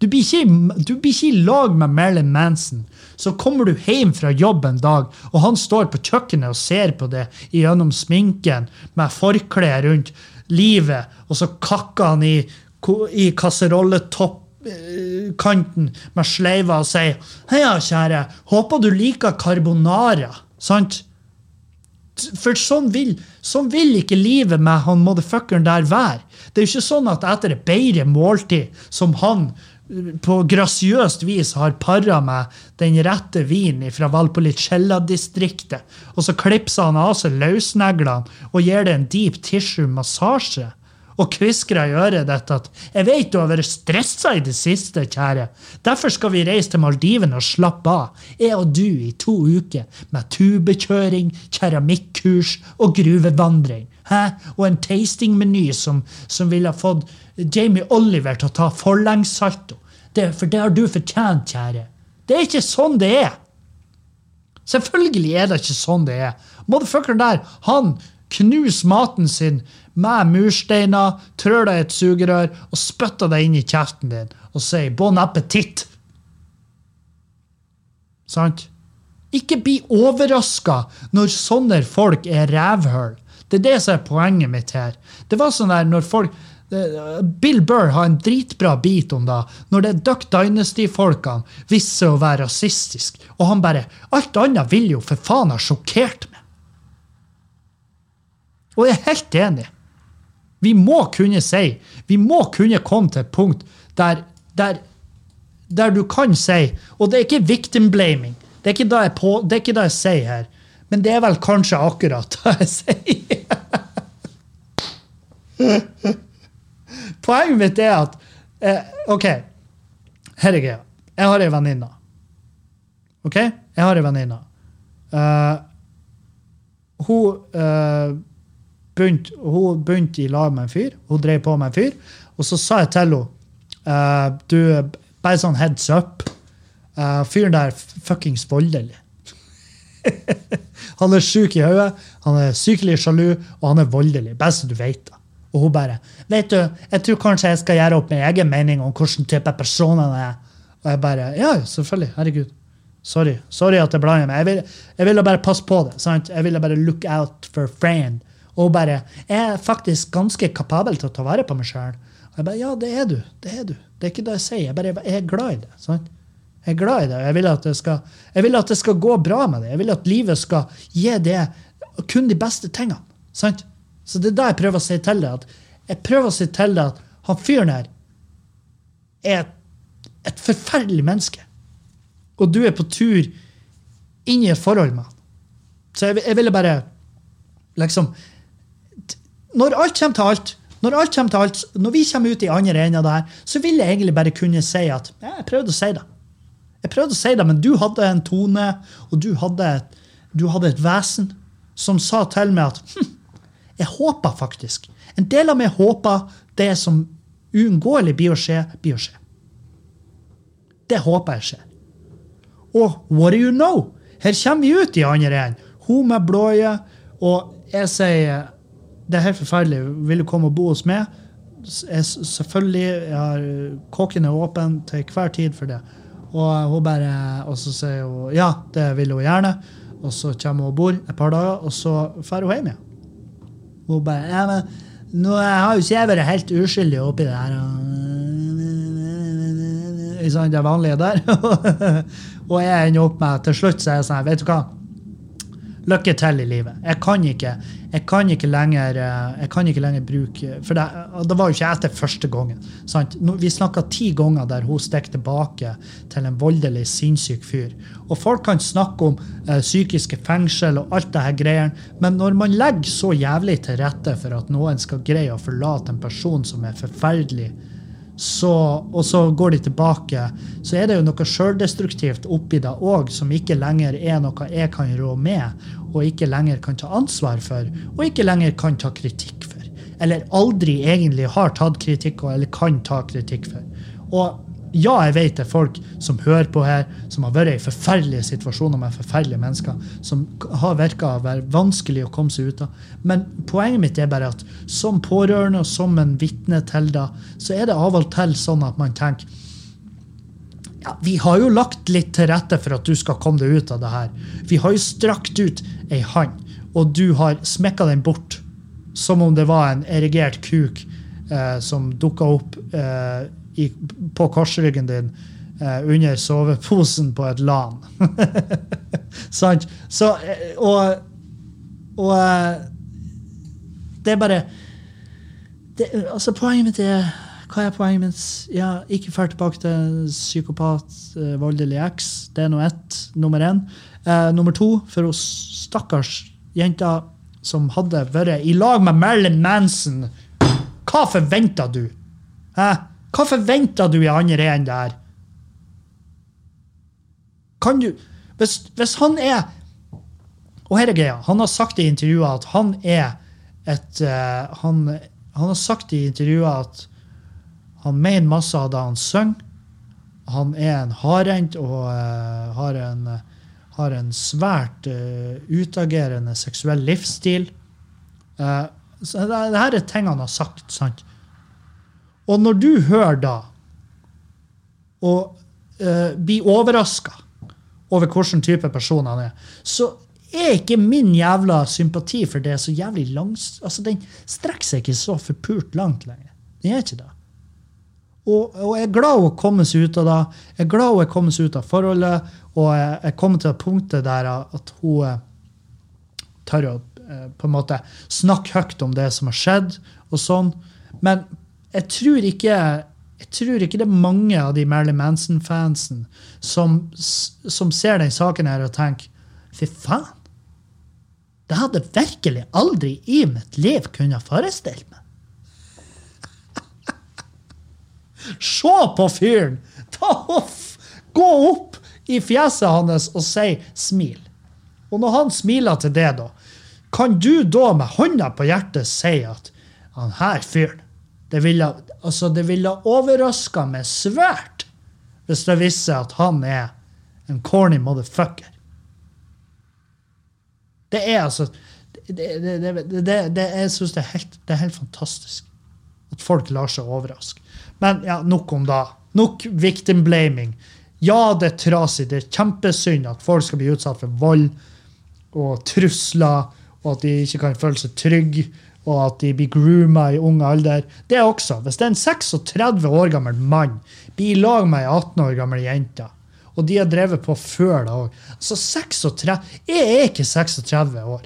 Du blir, ikke, du blir ikke i lag med Marilyn Manson. Så kommer du hjem fra jobb en dag, og han står på kjøkkenet og ser på det gjennom sminken med forkle rundt livet, og så kakker han i, i kasserolletoppkanten med sleiva og sier Heia, kjære, håper du liker carbonara. Sant? For sånn vil, sånn vil ikke livet med han motherfuckeren der være. Det er jo ikke sånn at etter et bedre måltid, som han på grasiøst vis har para meg den rette vinen fra Valpolicella-distriktet, og så klipser han av seg løsneglene og gir det en deep tissue-massasje, og kvisker i øret ditt at 'Jeg vet du har vært stressa i det siste, kjære. Derfor skal vi reise til Maldivene og slappe av, jeg og du, i to uker, med tubekjøring, keramikkurs og gruvevandring. Hæ? Og en tastingmeny som, som ville fått Jamie Oliver til å ta forlengssalto. Det, for det har du fortjent, kjære. Det er ikke sånn det er. Selvfølgelig er det ikke sånn det er. Motherfuckeren der, han knuser maten sin med mursteiner, trør deg i et sugerør og spytter deg inn i kjeften din og sier 'bon appétit'. Sant? Ikke bli overraska når sånne folk er rævhull. Det er det som er poenget mitt her. Det var sånn der når folk Bill Burr har en dritbra bit om det. Når det er Duck Dynasty-folkene viser å være rasistisk, og han bare Alt annet vil jo for faen ha sjokkert meg. Og jeg er helt enig. Vi må kunne si Vi må kunne komme til et punkt der, der, der du kan si Og det er ikke victim blaming. Det er ikke det jeg, på, det er ikke det jeg sier her. Men det er vel kanskje akkurat det jeg sier. Poenget mitt er at eh, OK, her er greia. Jeg har ei venninne. OK? Jeg har ei venninne. Uh, hun uh, begynte, hun i lag med en fyr. Hun drev på med en fyr. Og så sa jeg til henne uh, du, Bare sånn heads up. Fyren der fuckings voldelig. han er sjuk i hodet, han er sykelig sjalu, og han er voldelig. Bare så du vet det. Og hun bare Vet du, jeg tror kanskje jeg skal gjøre opp min egen mening om hvilken type person han er. Og jeg bare Ja, selvfølgelig. Herregud. Sorry Sorry at jeg blander meg. Jeg, vil, jeg ville bare passe på det. sant? Jeg ville bare look out for friend. Og hun bare Jeg er faktisk ganske kapabel til å ta vare på meg sjøl. Og jeg bare Ja, det er du. Det er du. Det er ikke det jeg sier. Jeg bare jeg er glad i det. sant? Jeg er glad i det. Jeg vil, at det skal, jeg vil at det skal gå bra med det. Jeg vil at livet skal gi det kun de beste tingene. sant? Så det er det jeg prøver å si til deg. at Jeg prøver å si til deg at han fyren her er et, et forferdelig menneske. Og du er på tur inn i et forhold med han. Så jeg, jeg ville bare liksom Når alt kommer til alt, når alt kommer til når vi kommer ut i andre enden av det her, så vil jeg egentlig bare kunne si at jeg prøvde å si det. Jeg prøvde å si det, men du hadde en tone, og du hadde et, du hadde et vesen som sa til meg at hm, jeg håper faktisk. En del av meg håper det som uunngåelig blir å skje, blir å skje. Det håper jeg skjer. Og what do you know? Her kommer vi ut i andre enden. Hun med blå øye. og jeg sier det er helt forferdelig. Vil du komme og bo hos meg? Jeg, selvfølgelig. Jeg har Kåken er åpen til hver tid for det. Og hun bare, og så sier hun ja, det vil hun gjerne. Og så kommer hun og bor et par dager, og så drar hun hjem igjen. Hun bare ja, men nå har jo ikke jeg vært helt uskyldig oppi det her. Ikke sant, det vanlige der. og jeg ender opp med til slutt så er jeg sånn Vet du hva? Lykke til i livet. Jeg kan ikke, jeg kan ikke lenger eh, jeg kan ikke lenger bruke For det, det var jo ikke etter første gangen. Sant? Vi snakka ti ganger der hun stikker tilbake til en voldelig, sinnssyk fyr. Og folk kan snakke om eh, psykiske fengsel og alt det her greiene, men når man legger så jævlig til rette for at noen skal greie å forlate en person som er forferdelig, så, og så går de tilbake, så er det jo noe sjøldestruktivt oppi det òg, som ikke lenger er noe jeg kan rå med, og ikke lenger kan ta ansvar for, og ikke lenger kan ta kritikk for. Eller aldri egentlig har tatt kritikk eller kan ta kritikk for. Og ja, jeg vet det er folk som hører på her, som har vært i forferdelige situasjoner med forferdelige mennesker, som har virka å være vanskelig å komme seg ut av. Men poenget mitt er bare at som pårørende og som en vitne til det, så er det av og til sånn at man tenker ja, Vi har jo lagt litt til rette for at du skal komme deg ut av det her. Vi har jo strakt ut ei hand, og du har smekka den bort. Som om det var en erigert kuk eh, som dukka opp eh, i, på korsryggen din eh, under soveposen på et LAN. Sant? Så, eh, og og eh, det er bare det, altså Poenget mitt er Hva er poenget mitt? Ja, ikke fær tilbake til psykopat, eh, voldelig eks. Det er nå ett. Nummer én. Eh, nummer to, for hos stakkars jenta som hadde vært i lag med Marilyn Manson. Hva forventa du? Hæ? Hva forventer du i andre enden der? Kan du hvis, hvis han er og her er greia. Han har sagt i intervjuet at han er et uh, han, han har sagt i intervjuet at han mener masse av det han synger. Han er en hardhendt og uh, har, en, har en svært uh, utagerende seksuell livsstil. Uh, så det, det her er ting han har sagt, sant? Og når du hører da, og uh, blir overraska over hvilken type person han er, så er ikke min jævla sympati for det så jævlig langs... Altså, den strekker seg ikke så forpult langt lenger. Den er ikke det. Og, og jeg er glad hun kommer seg ut av det. Jeg er glad hun er kommet seg ut av forholdet, og jeg er kommet til punktet der at hun eh, tør å eh, på en måte snakke høyt om det som har skjedd, og sånn. Men jeg tror ikke jeg tror ikke det er mange av de Marilyn Manson-fansen som, som ser den saken her og tenker Fy faen! Det hadde virkelig aldri i mitt liv kunnet forestille meg. Se på fyren! Ta off! Gå opp i fjeset hans og si 'smil'. Og når han smiler til det, da, kan du da med hånda på hjertet si at han her fyren Det ville, altså det ville overraska meg svært hvis det viste seg at han er en corny motherfucker. Det er altså det, det, det, det, Jeg syns det er helt fantastisk at folk lar seg overraske. Men ja, nok om da. Nok victim blaming. Ja, det er trasig. Det er kjempesynd at folk skal bli utsatt for vold og trusler, og at de ikke kan føle seg trygge, og at de blir grooma i ung alder. Det også. Hvis det er en 36 år gammel mann blir i lag med ei 18 år gammel jente, og de har drevet på før da òg Så 36 Jeg er ikke 36 år.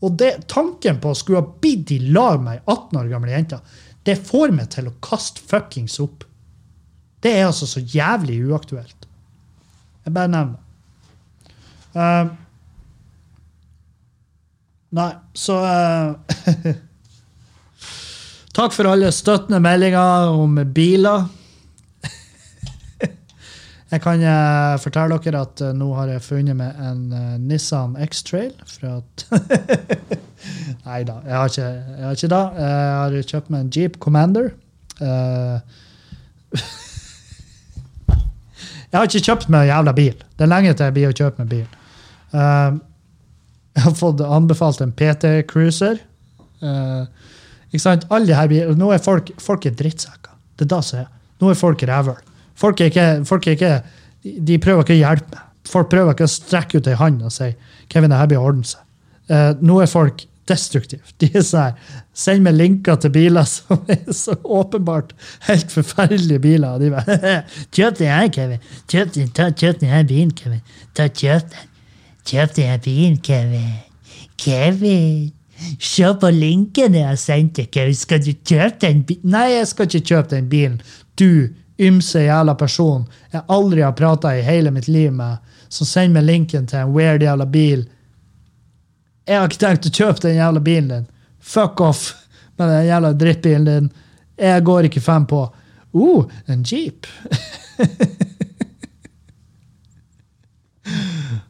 Og det, tanken på å skulle ha blitt i lag med ei 18 år gammel jente, det får meg til å kaste fuckings opp. Det er altså så jævlig uaktuelt. Jeg bare nevner det. Eh, nei, så uh, Takk for alle støttende meldinger om biler. Jeg kan uh, fortelle dere at uh, nå har jeg funnet meg en Nissan X-Trail fra Nei da, jeg har ikke, jeg har ikke det. Jeg har kjøpt meg en Jeep Commander. Jeg har ikke kjøpt meg en jævla bil. Det er lenge til jeg blir å kjøpe meg bil. Eh, jeg har fått anbefalt en PT Cruiser. Eh, ikke sant? Alle her Nå er folk, folk er drittsekker. Det er det som er. Nå er folk rævhøl. Folk folk er ikke de- prøver ikke å hjelpe meg. Folk prøver ikke å strekke ut ei hånd og si Kevin, det her blir å ordne seg. Eh, nå er folk destruktive. De er sånn Send meg linker til biler som er så åpenbart helt forferdelige biler. Og de bare Kjøp den her, Kevin. Ta, kjøp den her bilen, Kevin. Ta, kjøp den. Kjøp den her bilen, Kevin. Kevin. Se på linken jeg har sendt deg, Kevin. Skal du kjøpe den bilen? Nei, jeg skal ikke kjøpe den bilen. Du ymse jævla person jeg aldri har prata i hele mitt liv med, som sender meg linken til en weird jævla bil. Jeg har ikke tenkt å kjøpe den jævla bilen din. Fuck off med den jævla drittbilen din. Jeg går ikke fem på uh, en jeep.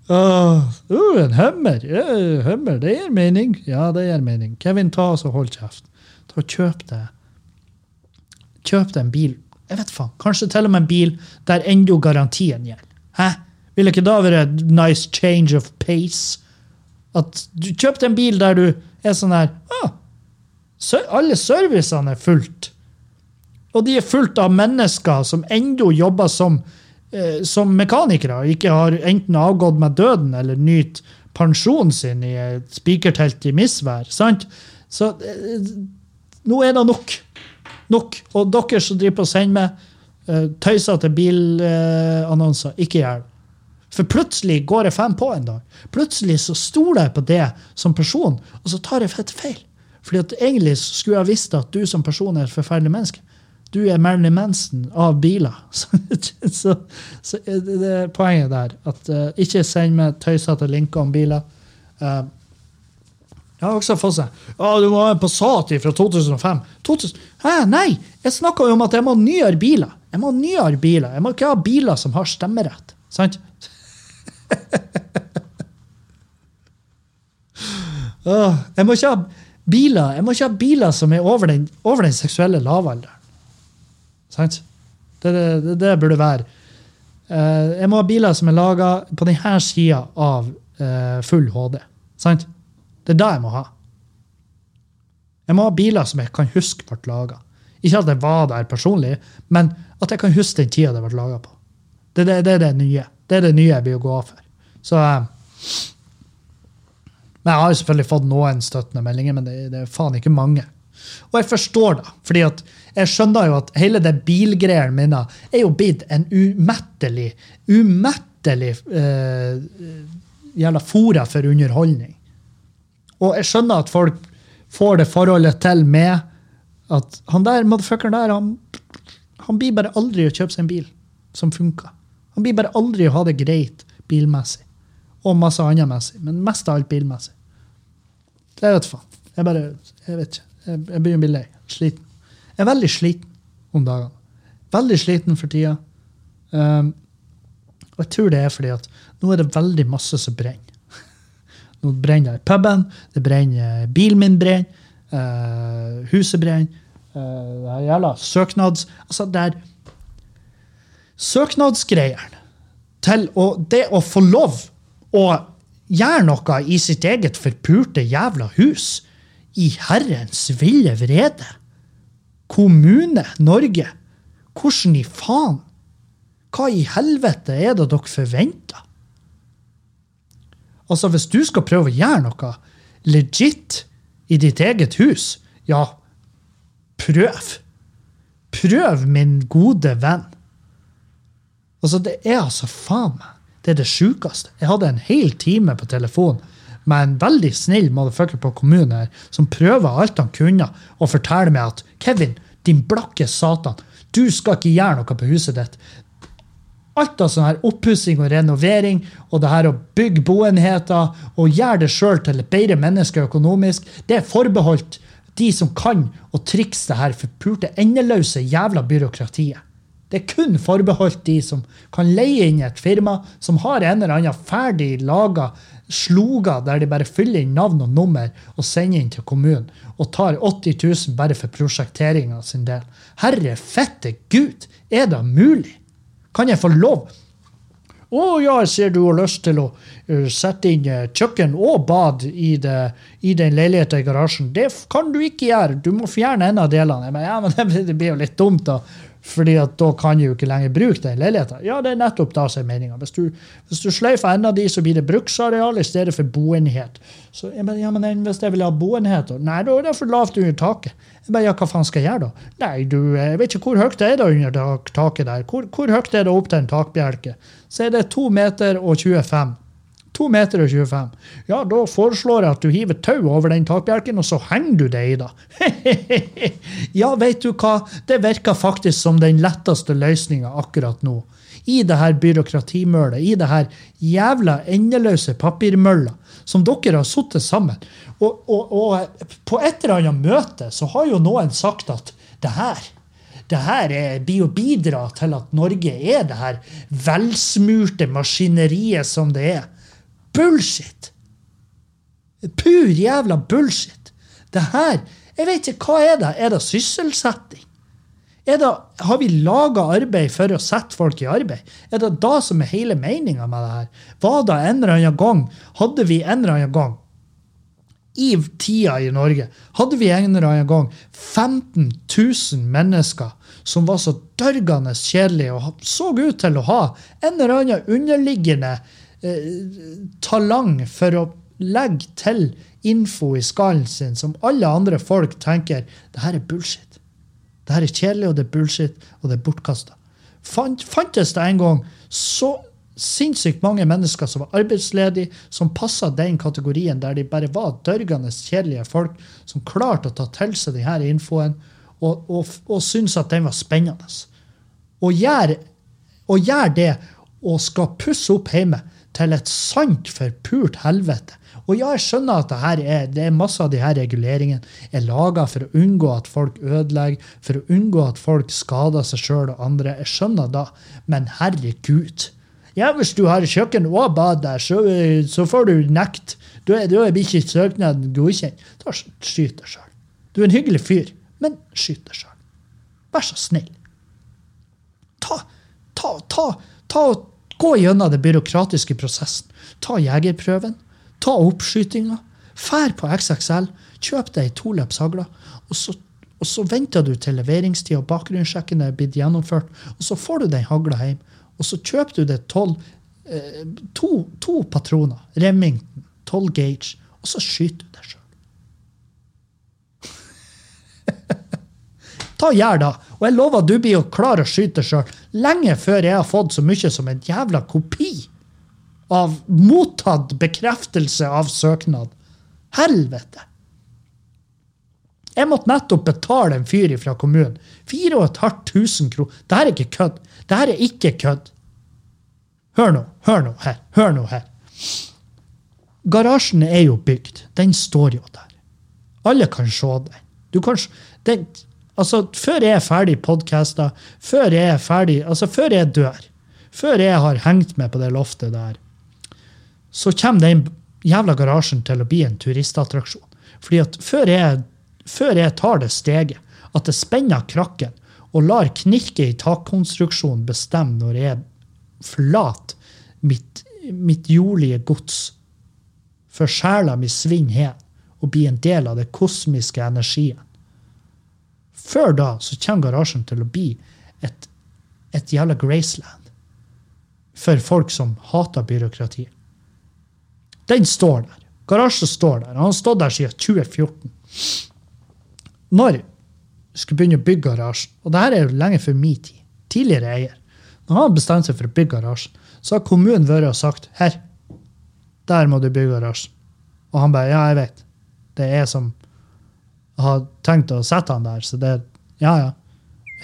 Åh, uh, en hummer. Uh, hummer, det gir mening. Ja, det gir mening. Kevin, ta oss og hold kjeft. Ta og Kjøp det. Kjøp deg en bil. Jeg vet faen, Kanskje til og med en bil der ennå garantien gjelder. Hæ? Vil ikke da være et nice change of pace? At du kjøpte en bil der du er sånn her ah, Alle servicene er fullt. Og de er fullt av mennesker som ennå jobber som, som mekanikere. Ikke har enten avgått med døden eller nytt pensjonen sin i et spikertelt i misvær. sant? Så eh, nå er det nok. Nok. Og dere som driver på og sender meg uh, tøysete bilannonser, ikke gjør det. For plutselig går jeg fem på en dag. Plutselig så stoler jeg på det som person, og så tar jeg fett feil. Fordi at egentlig skulle jeg visst at du som person er et forferdelig menneske. Du er Marilyn Manson av biler. Så, så, så det er poenget der. At uh, ikke send meg tøysete linker om biler. Uh, jeg har også fått seg Ja, du må ha en Passat fra 2005. 2000, Hæ, nei! Jeg snakka jo om at jeg må ha nyere biler. Jeg må ha nyere biler. Jeg må ikke ha biler som har stemmerett. Sant? Jeg må ikke ha biler Jeg må ikke ha biler som er over den, over den seksuelle lavalderen. Sant? Det det, det burde være. Eh, jeg må ha biler som er laga på denne sida av eh, full HD. Sant? Det er det jeg må ha. Jeg må ha biler som jeg kan huske ble laga. Ikke at jeg var der personlig, men at jeg kan huske den tida det ble laga på. Det, det, det er det nye. Det er det nye jeg blir å gå av for. Så, eh, men Jeg har jo selvfølgelig fått noen støttende meldinger, men det, det er faen ikke mange. Og jeg forstår det, fordi at jeg skjønner jo at hele det bilgreiene mine er jo blitt en umettelig, umettelig uh, jævla fora for underholdning. Og jeg skjønner at folk får det forholdet til med at han der motherfuckeren der, han, han blir bare aldri å kjøpe seg en bil som funker. Han blir bare aldri å ha det greit bilmessig. Og masse annet messig. Men mest av alt bilmessig. Det vet faen. Jeg bare Jeg vet ikke. Jeg, jeg begynner å bli lei. Sliten. Jeg er veldig sliten om dagene. Veldig sliten for tida. Um, og jeg tror det er fordi at nå er det veldig masse som brenner. Nå brenner det i puben, det brenner bilen min brenner, uh, huset brenner. Uh, det gjelder søknads... Altså, det er Søknadsgreiene til å, det å få lov å gjøre noe i sitt eget forpurte jævla hus i herrens ville vrede. Kommune Norge. Hvordan i faen? Hva i helvete er det dere forventer? Altså, hvis du skal prøve å gjøre noe legit i ditt eget hus, ja, prøv. Prøv, min gode venn. Altså, det er altså faen meg Det er det sjukeste. Jeg hadde en hel time på telefon med en veldig snill motherfucker på kommunen her, som prøver alt han kunne å fortelle meg at Kevin, din blakke satan, du skal ikke gjøre noe på huset ditt. Alt av sånn her oppussing og renovering og det her å bygge boenheter og gjøre det sjøl til et bedre menneske økonomisk, det er forbeholdt de som kan å trikse det her forpulte, endeløse jævla byråkratiet. Det er kun forbeholdt de som kan leie inn et firma som har en eller annen ferdig laga sloga der de bare fyller inn navn og nummer og sender inn til kommunen, og tar 80 000 bare for prosjekteringa sin del. Herre fette gud, er det mulig? Kan jeg få lov? Å ja, jeg ser du har lyst til å uh, sette inn uh, kjøkken og bad i, det, i den leiligheten i garasjen. Det kan du ikke gjøre. Du må fjerne en av delene. Mener, ja, men det blir jo litt dumt, da. Fordi at da kan jeg jo ikke lenger bruke den leiligheten. Ja, det er nettopp da som er meninga. Hvis, du, du sløyfer en av de, så blir det bruksareal i stedet for boenhet. Så jeg bare, ja, men hvis jeg vil ha boenhet, da? Nei, da er det for lavt under taket. Jeg bare, ja, hva faen skal jeg gjøre da? Nei, du, jeg vet ikke hvor høyt det er da under taket der. Hvor, hvor høyt er det opp til en takbjelke? Så er det 2 meter og 25. 2 meter og 25. Ja, da foreslår jeg at du hiver tau over den takbjelken, og så henger du deg i, da. ja, vet du hva? Det virker faktisk som den letteste løsninga akkurat nå. I det her byråkratimølet, i det her jævla endeløse papirmølla som dere har sittet sammen. Og, og, og på et eller annet møte så har jo noen sagt at det her det her er, blir å bidra til at Norge er det her velsmurte maskineriet som det er. Bullshit! Pur jævla bullshit. Det her Jeg vet ikke, hva er det? Er det sysselsetting? Er det, har vi laga arbeid for å sette folk i arbeid? Er det da som er hele meninga med det her? Var det en eller annen gang Hadde vi en eller annen gang i tida i Norge hadde vi en eller annen gang 15 000 mennesker som var så dørgende kjedelige og så ut til å ha en eller annen underliggende talang for å legge til info i skallen sin som alle andre folk tenker det her er bullshit. Det her er kjedelig, og det er bullshit, og det er bortkasta. Fant, fantes det en gang så sinnssykt mange mennesker som var arbeidsledige, som passa den kategorien der de bare var dørgende kjedelige folk som klarte å ta til seg denne infoen og, og, og syntes at den var spennende. Og gjør, og gjør det og skal pusse opp hjemme til et sant forpult helvete. Og ja, jeg skjønner at det, her er, det er masse av de her reguleringene er laga for å unngå at folk ødelegger, for å unngå at folk skader seg sjøl og andre. Jeg skjønner da, men herregud. Ja, hvis du har kjøkken og bad der, så, så får du nekt. Da blir ikke søknaden godkjent. Da skyt deg sjøl. Du er en hyggelig fyr, men skyt deg sjøl. Vær så snill. Ta, ta, ta, ta Gå gjennom den byråkratiske prosessen. Ta jegerprøven. Ta oppskytinga. Fær på XXL. Kjøp deg to løps hagler. Og så, og så venter du til leveringstida og bakgrunnssjekken er blitt gjennomført. Og så får du den hagla hjem. Og så kjøper du deg tolv eh, to, to patroner. Remington. 12 gauge. Og så skyter du deg sjøl. Ta gjær, det. Og jeg lover at du blir jo klar å skyte deg sjøl lenge før jeg har fått så mye som en jævla kopi av mottatt bekreftelse av søknad. Helvete! Jeg måtte nettopp betale en fyr fra kommunen. 4500 kroner. Dette er ikke kødd. Dette er ikke kødd. Hør nå, hør nå her. Hør nå her. Garasjen er jo bygd. Den står jo der. Alle kan se den. Du kan, den altså, før jeg er ferdig podkasta, før jeg er ferdig Altså, før jeg dør, før jeg har hengt meg på det loftet der, så kommer den jævla garasjen til å bli en turistattraksjon. Fordi at før jeg, før jeg tar det steget, at det spenner krakken og lar knirket i takkonstruksjonen bestemme når jeg forlater mitt, mitt jordlige gods, for sjela mi svinner hen og blir en del av det kosmiske energien. Før da så kommer garasjen til å bli et, et jævla Graceland for folk som hater byråkrati. Den står der. Garasjen står der. Han har stått der siden 2014. Når skulle begynne å bygge garasjen, og det her er jo lenge før min tid, tidligere eier, når han bestemte seg for å bygge garasjen, så har kommunen vært og sagt her, der må du bygge garasjen. Og han bare ja, jeg vet. Det er som har tenkt å sette han der, så det ja, ja.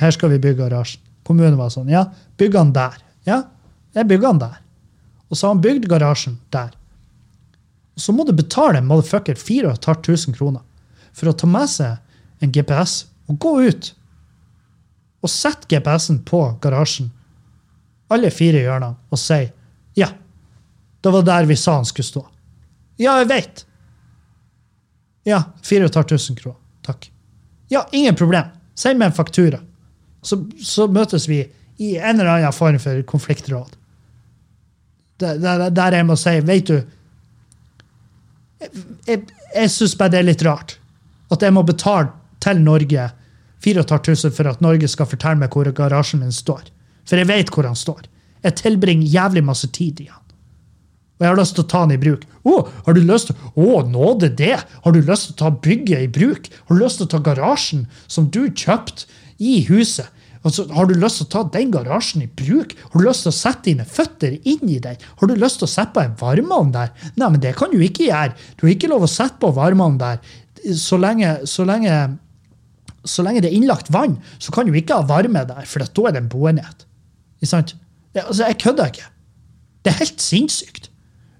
Her skal vi bygge garasjen. Kommunen var sånn ja, bygg han der. Ja, jeg bygger han der. Og så har han bygd garasjen der. Så må du betale en motherfucker 4500 kroner for å ta med seg en GPS og gå ut og sette GPS-en på garasjen, alle fire hjørnene, og si ja, det var der vi sa han skulle stå. Ja, jeg vet. Ja, 4500 kroner. Ja, ingen problem. Send meg en faktura. Så, så møtes vi i en eller annen form for konfliktråd. Der, der, der jeg må si, vet du Jeg, jeg, jeg syns bare det er litt rart at jeg må betale til Norge 4500 for at Norge skal fortelle meg hvor garasjen min står. For jeg vet hvor han står. Jeg tilbringer jævlig masse tid i han. Og jeg har lyst til å ta den i bruk. Å, har du lyst til Å, nåde det! Har du lyst til å ta bygget i bruk? Har du lyst til å ta garasjen som du kjøpte i huset? Altså, har du lyst til å ta den garasjen i bruk? Har du lyst til å sette dine føtter inn i den? Har du lyst til å sette på en varmeovn der? Nei, men det kan du ikke gjøre. Du har ikke lov å sette på varmeovn der så lenge, så lenge så lenge det er innlagt vann, så kan du ikke ha varme der, for da er det en boenhet. Ikke sant? Altså, jeg kødder ikke. Det er helt sinnssykt.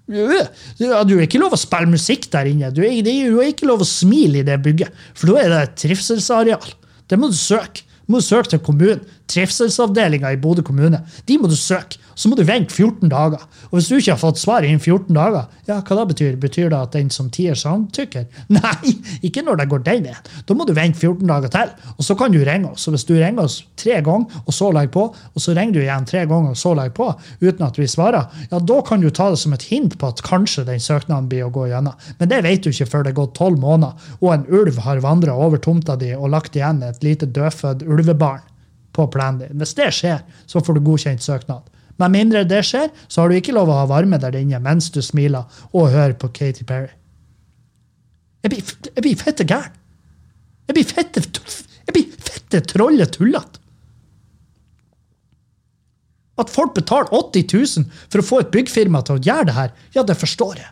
Du har ikke lov å spille musikk der inne. Du har ikke lov å smile i det bygget, for da er det et trivselsareal. Det må du søke. Du må søke til kommunen. Trivselsavdelinga i Bodø kommune. De må du søke. Så må du vente 14 dager. Og hvis du ikke har fått svar innen 14 dager, ja, hva da betyr Betyr det at den som tier samtykker? Nei, ikke når det går den veien. Da må du vente 14 dager til, og så kan du ringe oss. Og hvis du ringer oss tre ganger, og så legger på, og så ringer du igjen tre ganger, og så legger på, uten at vi svarer, ja, da kan du ta det som et hint på at kanskje den søknaden blir å gå gjennom. Men det vet du ikke før det er gått tolv måneder, og en ulv har vandra over tomta di og lagt igjen et lite dødfødt ulvebarn på planen din. Hvis det skjer, så får du godkjent søknad. Med mindre det skjer, så har du ikke lov å ha varme der inne mens du smiler og hører på Katy Perry. Jeg blir, fette gæren. Jeg blir fette, jeg blir fette trollet tullete. At folk betaler 80 000 for å få et byggfirma til å gjøre det her, ja, det forstår jeg.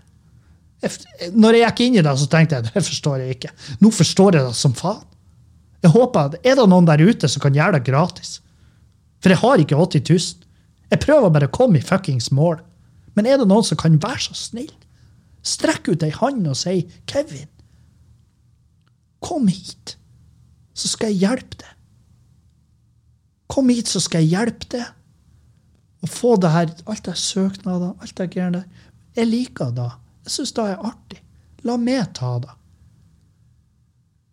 jeg. Når jeg gikk inn i det, så tenkte jeg det forstår jeg ikke. Nå forstår jeg det som faen. Jeg håper Er det noen der ute som kan gjøre det gratis? For jeg har ikke 80 000. Jeg prøver bare å komme i fuckings mål. Men er det noen som kan være så snill? Strekk ut ei hånd og si 'Kevin, kom hit, så skal jeg hjelpe deg'. Kom hit, så skal jeg hjelpe deg. Og få det her, alt det søknader, alt det greiene der. Jeg liker det. Jeg syns det er artig. La meg ta det.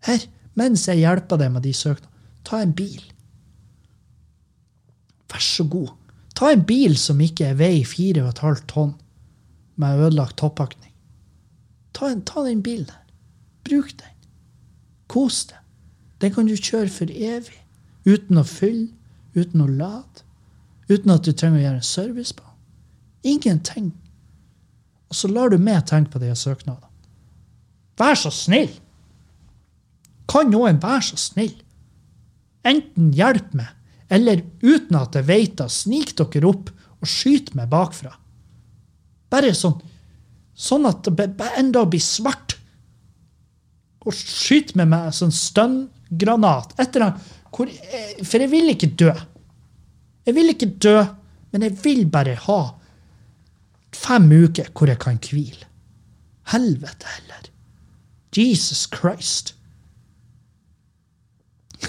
Her, mens jeg hjelper deg med de søknadene, ta en bil. Vær så god. Ta en bil som ikke veier 4,5 tonn med ødelagt toppakning. Ta, en, ta den bilen der. Bruk den. Kos deg. Den kan du kjøre for evig. Uten å fylle, uten å lade. Uten at du trenger å gjøre en service på. Ingenting. Og så lar du meg tenke på de søknadene. Vær så snill! Kan noen være så snill? Enten hjelp meg, eller uten at jeg vet det, snik dere opp og skyt meg bakfra. Bare sånn, sånn at det enda blir svart. Og skyt meg med en sånn stønngranat. Et eller annet. For jeg vil ikke dø. Jeg vil ikke dø, men jeg vil bare ha fem uker hvor jeg kan hvile. Helvete heller. Jesus Christ.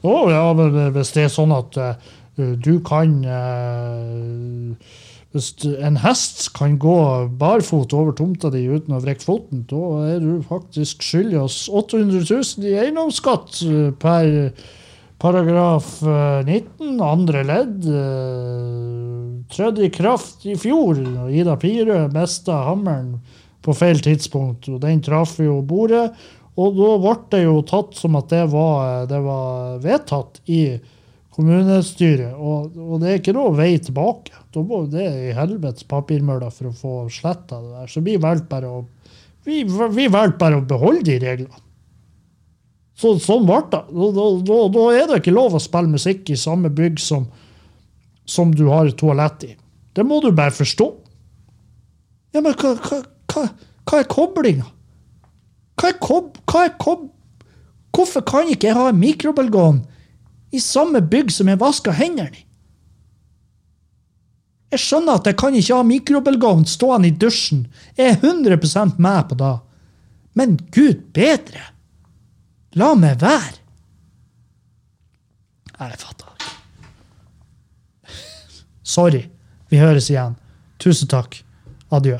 Å, ja, men hvis det er sånn at uh, du kan uh, Hvis en hest kan gå barfot over tomta di uten å vrekke foten, da er du faktisk skyldig oss 800 000 i eiendomsskatt eh, per paragraf eh, 19, andre ledd. uh, Trådte i kraft i fjor. Ida Pirø mista hammeren på feil tidspunkt, og den traff jo bordet. Og da ble det jo tatt som at det var, det var vedtatt i kommunestyret, og, og det er ikke noe vei tilbake. Da må det i helvetes papirmølla for å få sletta det der. Så vi valgte bare å vi, vi bare å beholde de reglene. Så, sånn ble det. Da, da, da er det ikke lov å spille musikk i samme bygg som, som du har toalett i. Det må du bare forstå. Ja, men hva, hva, hva, hva er koblinga? Hva er kob... Hva er kob... Hvorfor kan ikke jeg ha mikrobølgeovn i samme bygg som jeg vasker hendene i? Jeg skjønner at jeg kan ikke ha mikrobølgeovn stående i dusjen. Jeg er 100% med på det. Men gud bedre! La meg være! Jeg fatter ikke. Sorry. Vi høres igjen. Tusen takk. Adjø.